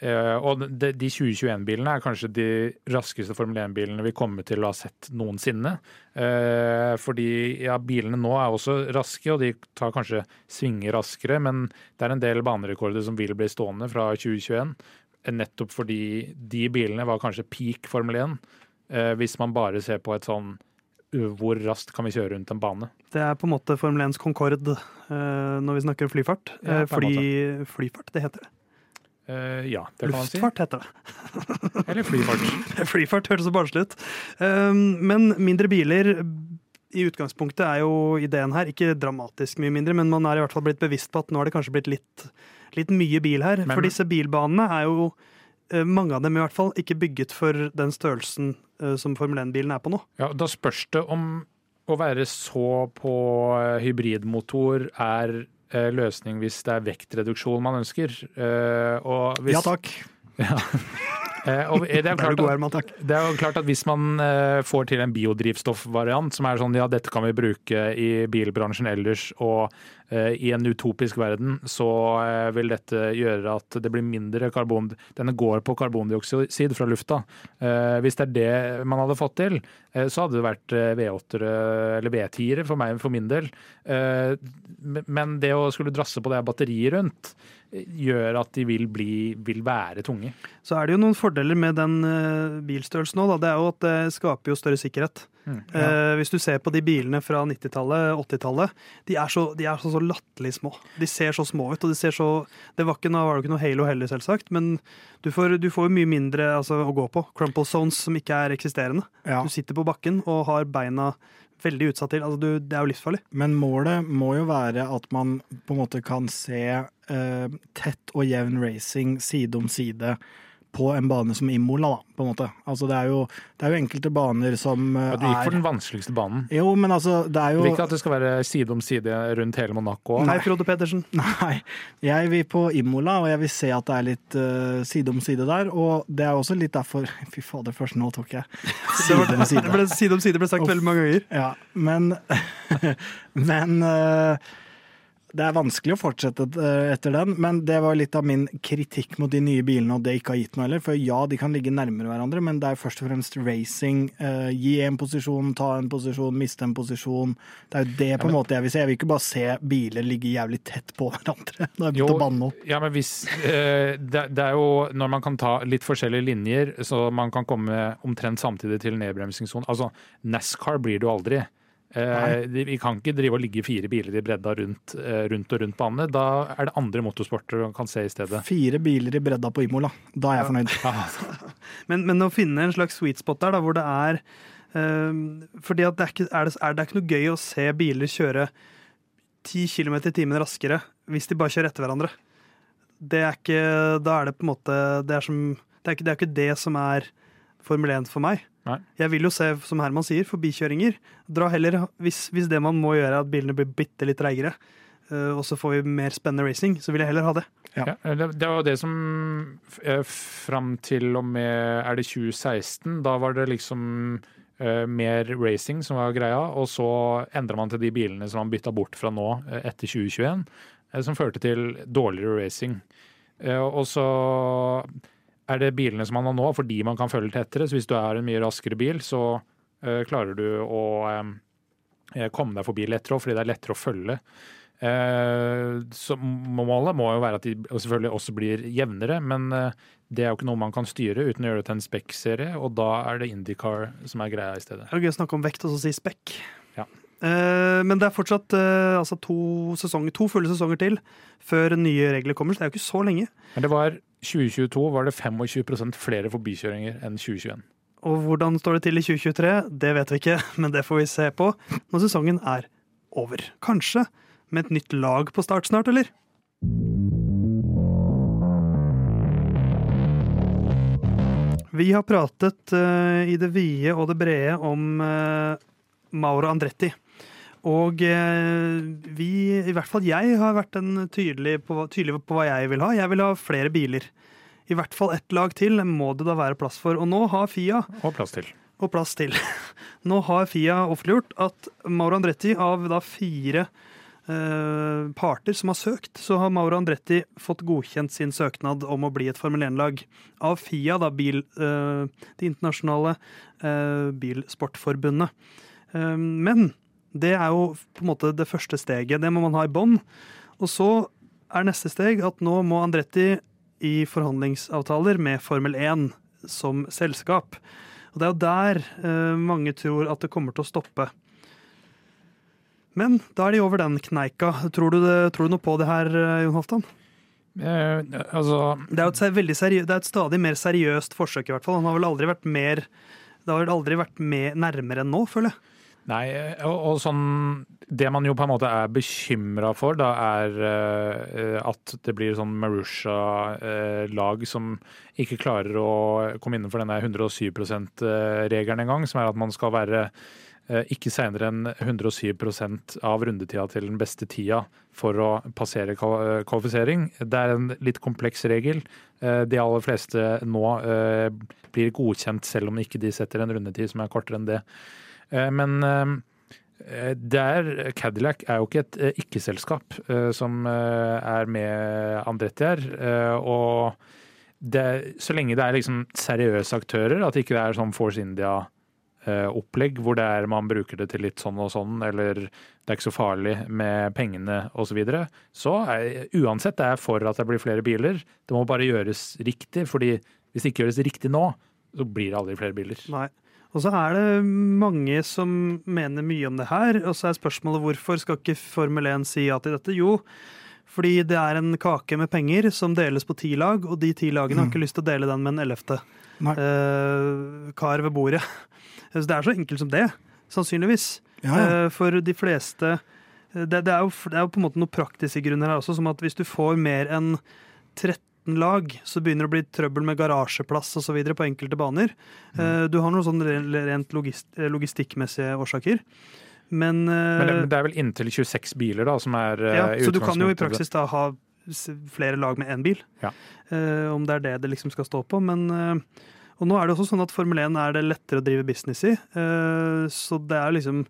Og de, de 2021-bilene er kanskje de raskeste Formel 1-bilene vi kommer til å ha sett noensinne. Eh, fordi ja, bilene nå er også raske, og de tar kanskje svinger raskere, men det er en del banerekorder som vil bli stående fra 2021. eh, Nettopp fordi de bilene var kanskje peak Formel 1, eh, hvis man bare ser på et sånn uh, hvor raskt kan vi kjøre rundt en bane? Det er på en måte Formel 1s Concorde eh, når vi snakker flyfart. Ja, Eh, fly, flyfart, det heter det. Eh, ja, det kan man si. Luftfart heter det. Eller flyfart. Flyfart hørtes så barnslig ut. Um, men mindre biler i utgangspunktet er jo ideen her ikke dramatisk mye mindre, men man er i hvert fall blitt bevisst på at nå har det kanskje blitt litt, litt mye bil her. Men- For disse bilbanene er jo, eh, mange av dem i hvert fall, ikke bygget for den størrelsen eh, som Formel 1-bilen er på nå. Ja, da spørs det om å være så på hybridmotor er løsning hvis det er vektreduksjon man ønsker. Eh, og hvis, Ja takk. Eh, og det er klart at Det er jo klart at Hvis man eh, får til en biodrivstoffvariant som er sånn ja, dette kan vi bruke i bilbransjen ellers, og eh, i en utopisk verden, så eh, vil dette gjøre at det blir mindre karbon Denne går på karbondioksid fra lufta. Eh, hvis det er det man hadde fått til, eh, så hadde det vært eh, V8-ere eller V10-ere for meg for min del. Eh, men det å skulle drasse på det batteriet rundt eh, gjør at de vil, bli, vil være tunge. Så er det jo noen fordeler med den eh, bilstørrelsen òg. Det er jo at det skaper jo større sikkerhet. Eh, hvis du ser på de bilene fra 90-tallet, 80-tallet, de er så, de er så, så latterlig små. De ser så små ut, og de ser så Det var ikke var det ikke noe halo heller, selvsagt, men du får, du får jo mye mindre altså, å gå på. Crumple zones som ikke er eksisterende. Ja. Du sitter på bakken og har beina veldig utsatt til. Altså, du, det er jo livsfarlig. Men målet må jo være at man på en måte kan se eh, tett og jevn racing side om side på en bane som Imola, da, på en måte. Altså det er jo, det er jo enkelte baner som er... Ja, du gikk for den vanskeligste banen. Jo, men altså, det er Du jo vil ikke at det skal være side om side rundt hele Monaco? Nei, Frode Pedersen. Nei, jeg vil på Imola, og jeg vil se at det er litt uh, side om side der. Og det er også litt derfor Fy fader, først nå tok jeg side om det side. ble, side om side ble sagt Uff. veldig mange ganger. Ja, men Men eh, det er vanskelig å fortsette eh, etter den. Men det var litt av min kritikk mot de nye bilene, og det ikke har gitt noe heller. For ja, de kan ligge nærmere hverandre, men det er først og fremst racing. Uh, gi en posisjon, ta en posisjon, miste en posisjon. Det er jo det på en måte jeg vil se. Jeg vil ikke bare se biler ligge jævlig tett på hverandre. Da har jeg begynt å banne opp. ja, men hvis uh, det, det er jo når man kan ta litt forskjellige linjer, så man kan komme omtrent samtidig til nedbremsingssonen. Altså, NASCAR blir jo aldri. Eh, vi kan ikke drive og ligge fire biler i bredda rundt, eh, rundt og rundt banene. Da er det andre motorsporter man kan se i stedet. Fire biler i bredda på Imola. Da er jeg fornøyd. Men, men å finne en slags sweet spot der, da, hvor det er eh, fordi at det er, ikke, er, det, er det ikke noe gøy å se biler kjøre 10 km i timen raskere hvis de bare kjører etter hverandre. Det er ikke Da er det på en måte Det er, som, det er, ikke, det er ikke det som er Formel 1 for meg. Nei. Jeg vil jo se, som Herman sier, forbikjøringer. Dra heller, hvis, hvis det man må gjøre er at bilene blir bitte litt treigere, uh, og så får vi mer spennende racing, så vil jeg heller ha det. Ja. Ja, det, det var jo det som eh, fram til og med er det 2016, da var det liksom eh, mer racing som var greia, og så endra man til de bilene som man bytta bort fra nå eh, etter 2021, eh, som førte til dårligere racing. Eh, og så er det bilene som man har nå, fordi man kan følge tettere. Så hvis du er en mye raskere bil, så eh, klarer du å eh, komme deg forbi lettere, fordi det er lettere å følge. Eh, så målet må jo være at de selvfølgelig også blir jevnere, men eh, det er jo ikke noe man kan styre uten å gjøre det til en Spec-serie, og da er det Indycar som er greia i stedet. Det er gøy å snakke om vekt og så si spekk. Ja. Eh, men det er fortsatt eh, altså to, sesonger, to fulle sesonger til før nye regler kommer, så det er jo ikke så lenge. Men det var 2022 var det 25% flere forbikjøringer enn 2021. Og hvordan står det til i 2023, det vet vi ikke, men det får vi se på når sesongen er over. Kanskje med et nytt lag på start snart, eller? Vi har pratet uh, i det vide og det brede om uh, Mauro Andretti. Og eh, vi, i hvert fall jeg, har vært en tydelig, på, tydelig på hva jeg vil ha. Jeg vil ha flere biler. I hvert fall ett lag til må det da være plass for. Og nå har Fia Og plass til. og plass til. Nå har Fia offentliggjort at Mauro Andretti, av da fire eh, parter som har søkt, så har Mauro Andretti fått godkjent sin søknad om å bli et Formel 1-lag. Av Fia, da bil, eh, det internasjonale eh, bilsportforbundet. Eh, men det er jo på en måte det første steget. Det må man ha i bånn. Og så er neste steg at nå må Andretti i forhandlingsavtaler med Formel 1 som selskap. Og det er jo der eh, mange tror at det kommer til å stoppe. Men da er de over den kneika. Tror du, det, tror du noe på det her, eh, Jon Halvdan? Eh, altså, Det er jo et, veldig seriø- det er et stadig mer seriøst forsøk, i hvert fall. Han har vel aldri vært mer Det har vel aldri vært mer nærmere enn nå, føler jeg. Nei, og, og sånn Det man jo på en måte er bekymra for, da er uh, at det blir sånn Marusha-lag som ikke klarer å komme innenfor denne 107 %-regelen engang, som er at man skal være eh, ikke senere enn 107% av rundetida til den beste tida for å passere kvalifisering. Det er en litt kompleks regel. Eh, De aller fleste nå eh, blir godkjent selv om ikke de setter en rundetid som er kortere enn det. Eh, Men der, er, Cadillac er jo ikke et eh, ikke-selskap eh, som eh, er med Andretti her. eh, Og det, så lenge det er liksom seriøse aktører, at ikke det er sånn Force India-opplegg hvor det er man bruker det til litt sånn og sånn, eller det er ikke så farlig med pengene osv., så, videre, så er, uansett er jeg for at det blir flere biler. Det må bare gjøres riktig, fordi hvis det ikke gjøres riktig nå, så blir det aldri flere biler. Nei. Og så er det mange som mener mye om det her. Og så er spørsmålet hvorfor skal ikke Formel 1 si ja til dette? Jo, fordi det er en kake med penger som deles på ti lag, og de ti lagene har ikke lyst til å dele den med en ellevte eh, kar ved bordet. Så det er så enkelt som det, sannsynligvis. Ja, ja. Eh, For de fleste det, det, er jo, det er jo på en måte noen praktiske grunner her også, som at hvis du får mer enn 13 lag, så begynner det å bli trøbbel med garasjeplass osv. på enkelte baner. Mm. Eh, Du har noen sånn rent logist, logistikkmessige årsaker. Men, eh, Men det, men det er vel inntil 26 biler da, som er eh, ja, Så du kan jo i praksis da ha flere lag med én bil. Ja. Eh, om det er det det liksom skal stå på. Men, eh, og nå er det også sånn at Formel 1 er det lettere å drive business i. Eh, så det er liksom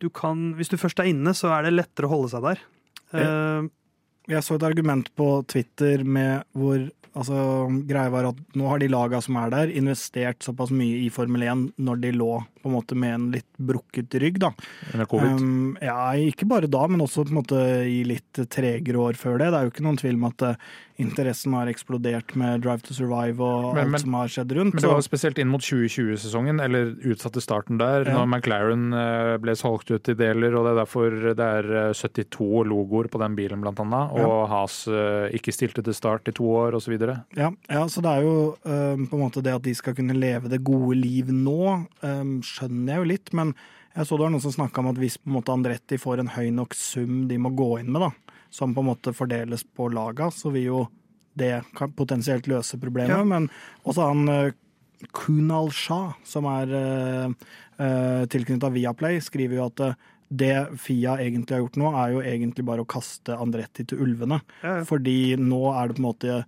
du kan, Hvis du først er inne, så er det lettere å holde seg der. Jeg så et argument på Twitter med hvor altså, greia var at nå har de laga som er der, investert såpass mye i Formel 1 når de lå på en måte med en litt brukket rygg, da. Under covid. Um, ja, ikke bare da, men også på en måte i litt tregere år før det. Det er jo ikke noen tvil om at uh, interessen har eksplodert med Drive to Survive og Men- alt men- som har skjedd rundt. Men det var spesielt inn mot 2020-sesongen, eller utsatte starten der, Ja. når McLaren eh, ble solgt ut i deler, og det er derfor det er eh, 72 logoer på den bilen, blant annet, og Has eh, ikke stilte til start i to år, osv. Ja, ja, så det er jo um, på en måte det at de skal kunne leve det gode liv nå, um, skjønner jeg jo litt. Men jeg så det var noen som snakka om at hvis på en måte Andretti får en høy nok sum de må gå inn med, da, som på en måte fordeles på laga, så vil jo det kan potensielt løse problemet. Ja. Men også han uh, Kunal Shah, som er uh, uh, tilknytta Viaplay, skriver jo at uh, det Fia egentlig har gjort nå, er jo egentlig bare å kaste Andretti til ulvene. Ja, ja. Fordi nå er det på en måte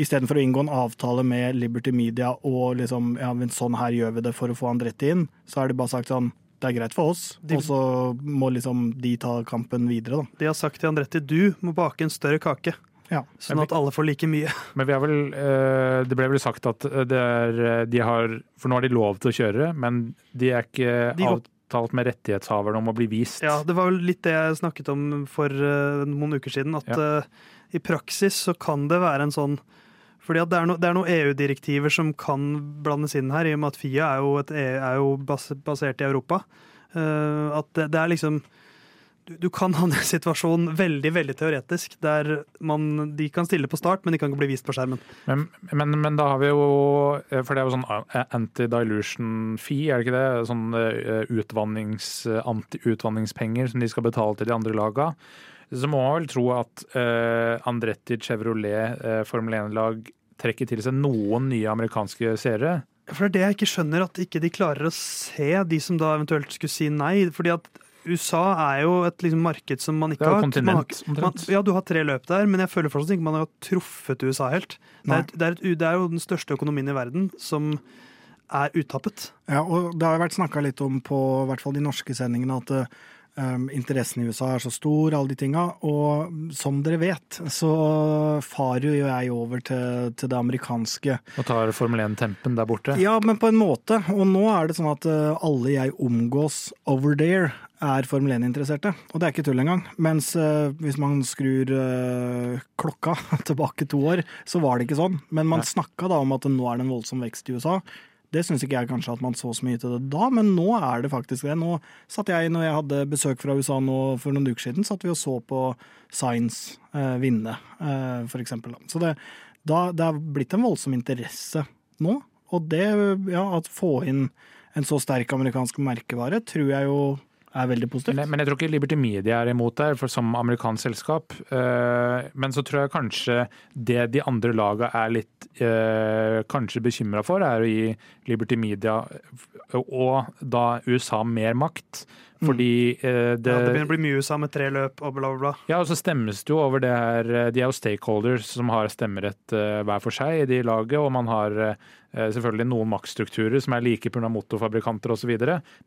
Istedenfor å inngå en avtale med Liberty Media og liksom, ja, men sånn her gjør vi det for å få Andretti inn, så er det bare sagt sånn det er greit for oss, og så må liksom de ta kampen videre, da. de har sagt til Andretti du må bake en større kake, Ja. sånn at alle får like mye. Men vi har vel, eh, det ble vel sagt at det er, eh, de har For nå har de lov til å kjøre, men de er ikke De avtalt med rettighetshaverne om å bli vist. Ja, Det var vel litt det jeg snakket om for eh, noen uker siden. At Ja. eh, i praksis så kan det være en sånn fordi det er, no, er noen EU-direktiver som kan blandes inn her, i og med at FIA er jo, et, EU er jo bas, basert i Europa. Uh, at det, det er liksom du, du kan ha en situasjon veldig veldig teoretisk, der man, de kan stille på start, men de kan ikke bli vist på skjermen. Men, men, men da har vi jo eh, For det er jo sånn eh, anti-dilution fee, er det ikke det? Sånn utvannings, anti-utvanningspenger som de skal betale til de andre laga. Så må man vel tro at uh, Andretti Chevrolet uh, Formel 1-lag trekker til seg noen nye amerikanske seere. For det er det jeg ikke skjønner, at ikke de klarer å se de som da eventuelt skulle si nei. Fordi at USA er jo et liksom, marked som man ikke Det er jo har kontinent, man. Ja, du har tre løp der, men jeg føler fortsatt ikke man har truffet USA helt. Det er, et, det, er et, det er jo den største økonomien i verden som er uttappet. Ja, og det har jo vært snakka litt om på hvert fall de norske sendingene at um, interessen i USA er så stor, alle de tinga. Og som dere vet, så farer jo jeg over til, til det amerikanske. Og tar Formel 1-tempen der borte. Ja, men på en måte. Og nå er det sånn at uh, alle jeg omgås over there, er Formel 1-interesserte. Og det er ikke tull engang. Mens uh, hvis man skrur uh, klokka tilbake to år, så var det ikke sånn. Men man Nei. snakka da om at nå er det en voldsom vekst i USA. Det syns ikke jeg kanskje at man så så mye til det da, men nå er det faktisk det. Nå satt jeg, når jeg hadde besøk fra USA nå for noen uker siden, satt vi og så på Science eh, vinne, eh, for eksempel. Så det, da, det har blitt en voldsom interesse nå. Og det, ja, at få inn en så sterk amerikansk merkevare, tror jeg jo er veldig positivt. Men men jeg tror ikke Liberty Media er imot det, for som amerikansk selskap. Uh, men så tror jeg kanskje det de andre laga er litt uh, kanskje bekymra for, er å gi Liberty Media og da USA mer makt. Fordi eh, det, Ja, det begynner å bli mye USA med tre løp og bla, bla, bla. Ja, og så stemmes det jo over det her eh, De er jo stakeholders som har stemmerett eh, hver for seg i de laget, og man har eh, selvfølgelig noen maktstrukturer som er like pga. motorfabrikanter osv.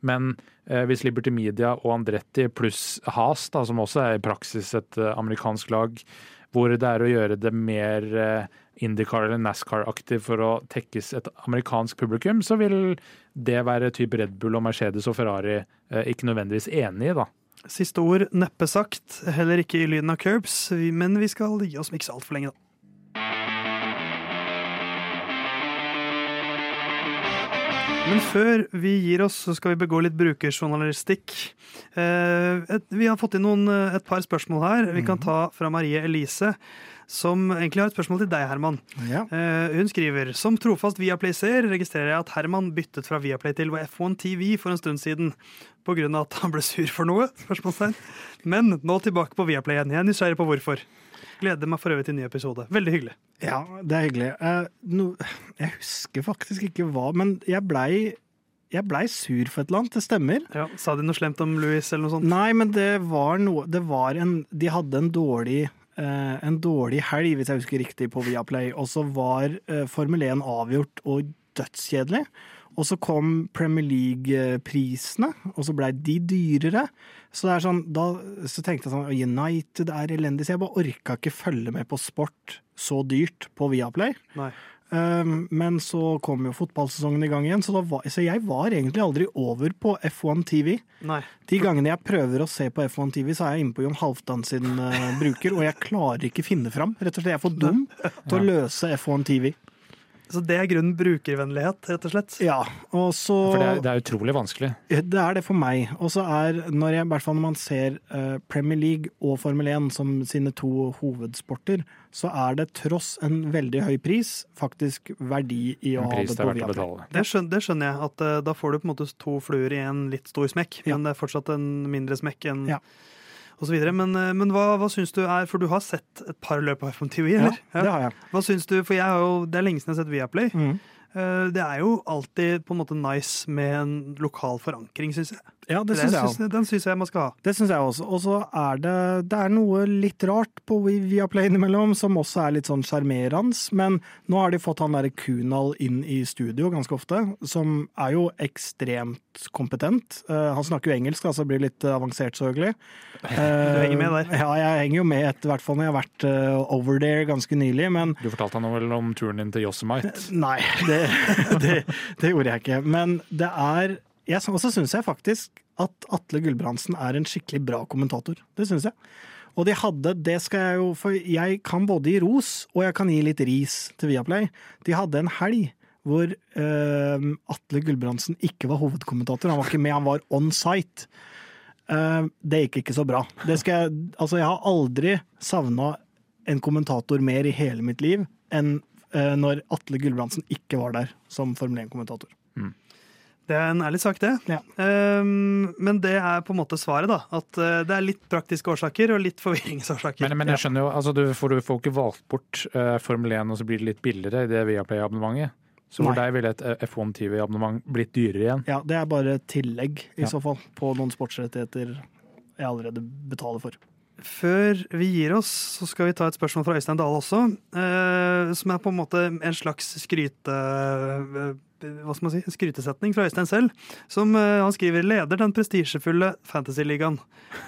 Men eh, hvis Liberty Media og Andretti pluss Has, da, som også er i praksis et eh, amerikansk lag, hvor det er å gjøre det mer eh, IndyCar eller NASCAR-aktig for å tekkes et amerikansk publikum, så vil det være type Red Bull og Mercedes og Ferrari eh, ikke nødvendigvis enig i, da. Siste ord neppe sagt, heller ikke i lyden av curbs, men vi skal gi oss ikke så altfor lenge, da. Men før vi gir oss, så skal vi begå litt brukerjournalistikk. Eh, vi har fått inn noen, eh, et par spørsmål her. Vi kan ta fra Marie Elise, som egentlig har et spørsmål til deg, Herman. Ja. Eh, hun skriver som trofast Viaplay-seer registrerer jeg at Herman byttet fra Viaplay til F1 TV for en stund siden pga. at han ble sur for noe. spørsmålstegn. Men nå tilbake på Viaplay igjen. Jeg er nysgjerrig på hvorfor. Gleder meg for øvrig til en ny episode. Veldig hyggelig. Ja, det er hyggelig. Eh, jeg husker faktisk ikke hva, men jeg blei jeg blei sur for et eller annet, det stemmer. Ja, sa de noe slemt om Louis eller noe sånt? Nei, men det var noe Det var en De hadde en dårlig eh, en dårlig helg, hvis jeg husker riktig, på Viaplay. Og så var eh, Formel 1 avgjort og dødskjedelig. Og så kom Premier League-prisene, og så blei de dyrere. Så er sånn, da så tenkte jeg sånn United er elendig, så jeg bare orka ikke følge med på sport så dyrt på Viaplay. Um, men så kom jo fotballsesongen i gang igjen, så, da var, så jeg var egentlig aldri over på F1 TV. Nei. De gangene jeg prøver å se på F1 TV, så er jeg inne på Jon Halvdan sin uh, bruker, og jeg klarer ikke finne fram. Rett og slett, Jeg er for dum til å løse F1 TV. Så det er grunnen brukervennlighet, rett og slett? Ja, og så For det er, det er utrolig vanskelig. Det er det for meg. Og så er, når jeg, i hvert fall når man ser eh, Premier League og Formel 1 som sine to hovedsporter, så er det tross en veldig høy pris faktisk verdi i å En ha det det er på verdt å Viaplay. Det skjønner, det skjønner jeg, at eh, da får du på en måte to fluer i en litt stor smekk. Ja. Men det er fortsatt en mindre smekk enn Ja. Videre. Men, eh, men hva, hva syns du er For du har sett et par løp av F1 TV, Ja, det har jeg. Hva syns du, for jeg har jo, Det er lenge siden jeg har sett Viaplay. Mm. Eh, Det er jo alltid på en måte nice med en lokal forankring, syns jeg. Ja, det syns jeg òg. Den syns jeg man skal ha. Det syns jeg også. Og så er det, det er noe litt rart på Viaplay innimellom, som også er litt sånn sjarmerende. Men nå har de fått han derre Kunal inn i studio ganske ofte, som er jo ekstremt kompetent. Uh, han snakker jo engelsk, altså blir litt eh, avansert, selvfølgelig. Du henger med der. Ja, jeg henger jo med, etter, hvert fall når jeg har vært uh, over there ganske nylig. Men Du fortalte han vel om turen din til Yosemite. Nei, det, det, det gjorde jeg ikke. Men det er jeg, Og så syns jeg faktisk at Atle Gulbrandsen er en skikkelig bra kommentator. Det syns jeg. Og de hadde, det skal jeg jo For jeg kan både gi ros, og jeg kan gi litt ris til Viaplay. De hadde en helg hvor uh, Atle Gulbrandsen ikke var hovedkommentator. Han var ikke med, han var on site. Uh, det gikk ikke så bra. Jeg, altså jeg har aldri savna en kommentator mer i hele mitt liv enn uh, når Atle Gulbrandsen ikke var der som Formel 1-kommentator. Det er en ærlig sak, det. Ja. Um, men det er på en måte svaret, da. At eh, det er litt praktiske årsaker og litt forvirringsårsaker. Men, men jeg skjønner jo, altså du får, du får ikke valgt bort uh, Formel 1, og så blir det litt billigere i det Viaplay-abonnementet. Så for Nei. deg ville et eh, F1 TV-abonnement blitt dyrere igjen. Ja, det er bare tillegg, i Ja. så fall, på noen sportsrettigheter jeg allerede betaler for. Før vi gir oss, så skal vi ta et spørsmål fra Øystein Dale også. eh, som er på en måte en slags skryte... eh, hva skal man si? En skrytesetning fra Øystein selv. Som uh, han skriver leder den prestisjefulle Fantasyligaen.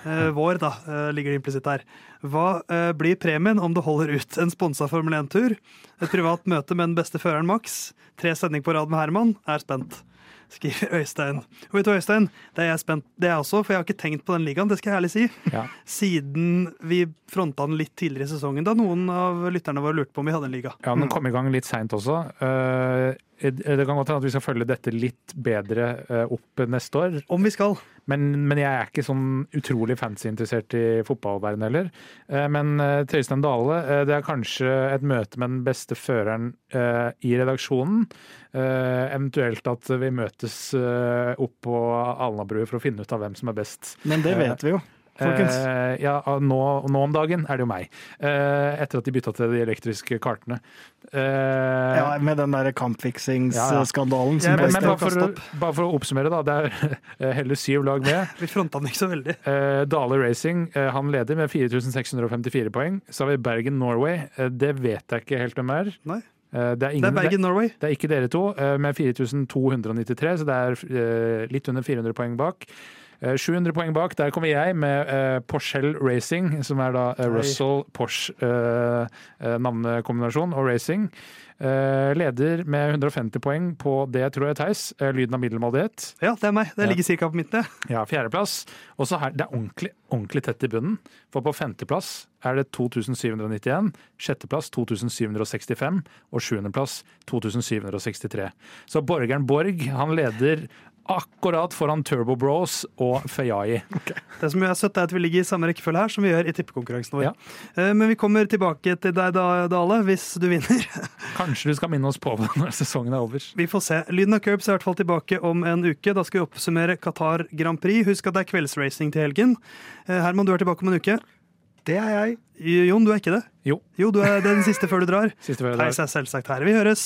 Uh, vår, da, uh, ligger det implisitt der. Hva blir premien om du holder ut en sponsa Formel 1-tur? Et privat møte med den beste føreren Max? Tre sending på rad med Herman? Er spent. Skriver Øystein. Og vet du, Øystein, det er jeg spent Det er jeg også, for jeg har ikke tenkt på den ligaen, det skal jeg ærlig si. Ja. Siden vi fronta den litt tidligere i sesongen, da noen av lytterne våre lurte på om vi hadde en liga. Ja, Den kom i gang litt seint også. Eh, det kan godt hende at vi skal følge dette litt bedre eh, opp neste år. Om vi skal. Men, men jeg er ikke sånn utrolig fancy-interessert i fotballverden heller. Eh, Men Tøystein Dale, eh, det er kanskje et møte med den beste føreren eh, i redaksjonen. Eh, Eventuelt at vi møtes eh, opp på Alnabru for å finne ut av hvem som er best. Men det vet vi jo, folkens. Eh, ja, nå, nå om dagen er det jo meg. Eh, etter at de bytta til de elektriske kartene. Eh, Ja, med den der kampfiksingsskandalen ja, ja. som å bare, for, bare for å oppsummere, da. Det er eh, heller syv lag med. Vi fronta den ikke så veldig. Eh, Dale Racing eh, han leder med 4654 poeng. Så har vi Bergen Norway. Eh, det vet jeg ikke helt hvem er. Nei. Eh, det, er Det er Bergen Norway. det er ikke dere to, med 4293, så det er litt under 400 poeng bak. Eh, 700 poeng bak, der kommer jeg med uh, Porschell Racing, som er da uh, Russell Porsche-navnekombinasjon uh, og racing. Eh, leder med 150 poeng på det, tror jeg, Theis. Eh, lyden av middelmådighet. Ja, det er meg. Det ligger ca. på midten. Ja, fjerdeplass. Og så her, det er ordentlig, ordentlig tett i bunnen. For på femteplass er det 2791, sjetteplass 2765 og sjuendeplass 2763. Så borgeren Borg han leder akkurat foran Turbo Bros og Feyai. Det som er søtt, er at vi ligger i samme rekkefølge her som vi gjør i tippekonkurransen vår. Ja. Eh, Men vi kommer tilbake til deg, da, Dale, hvis du vinner. Kanskje du skal minne oss på det når sesongen er over. Vi får se. Lyden av curbs er i hvert fall tilbake om en uke. Da skal vi oppsummere Qatar Grand Prix. Husk at det er kveldsracing til helgen. Eh, Herman, du er tilbake om en uke. Det er jeg. Jon, du er ikke det? Jo. Jo, du er den siste før du drar. Siste før jeg Theis drar. er selvsagt her. Vi høres.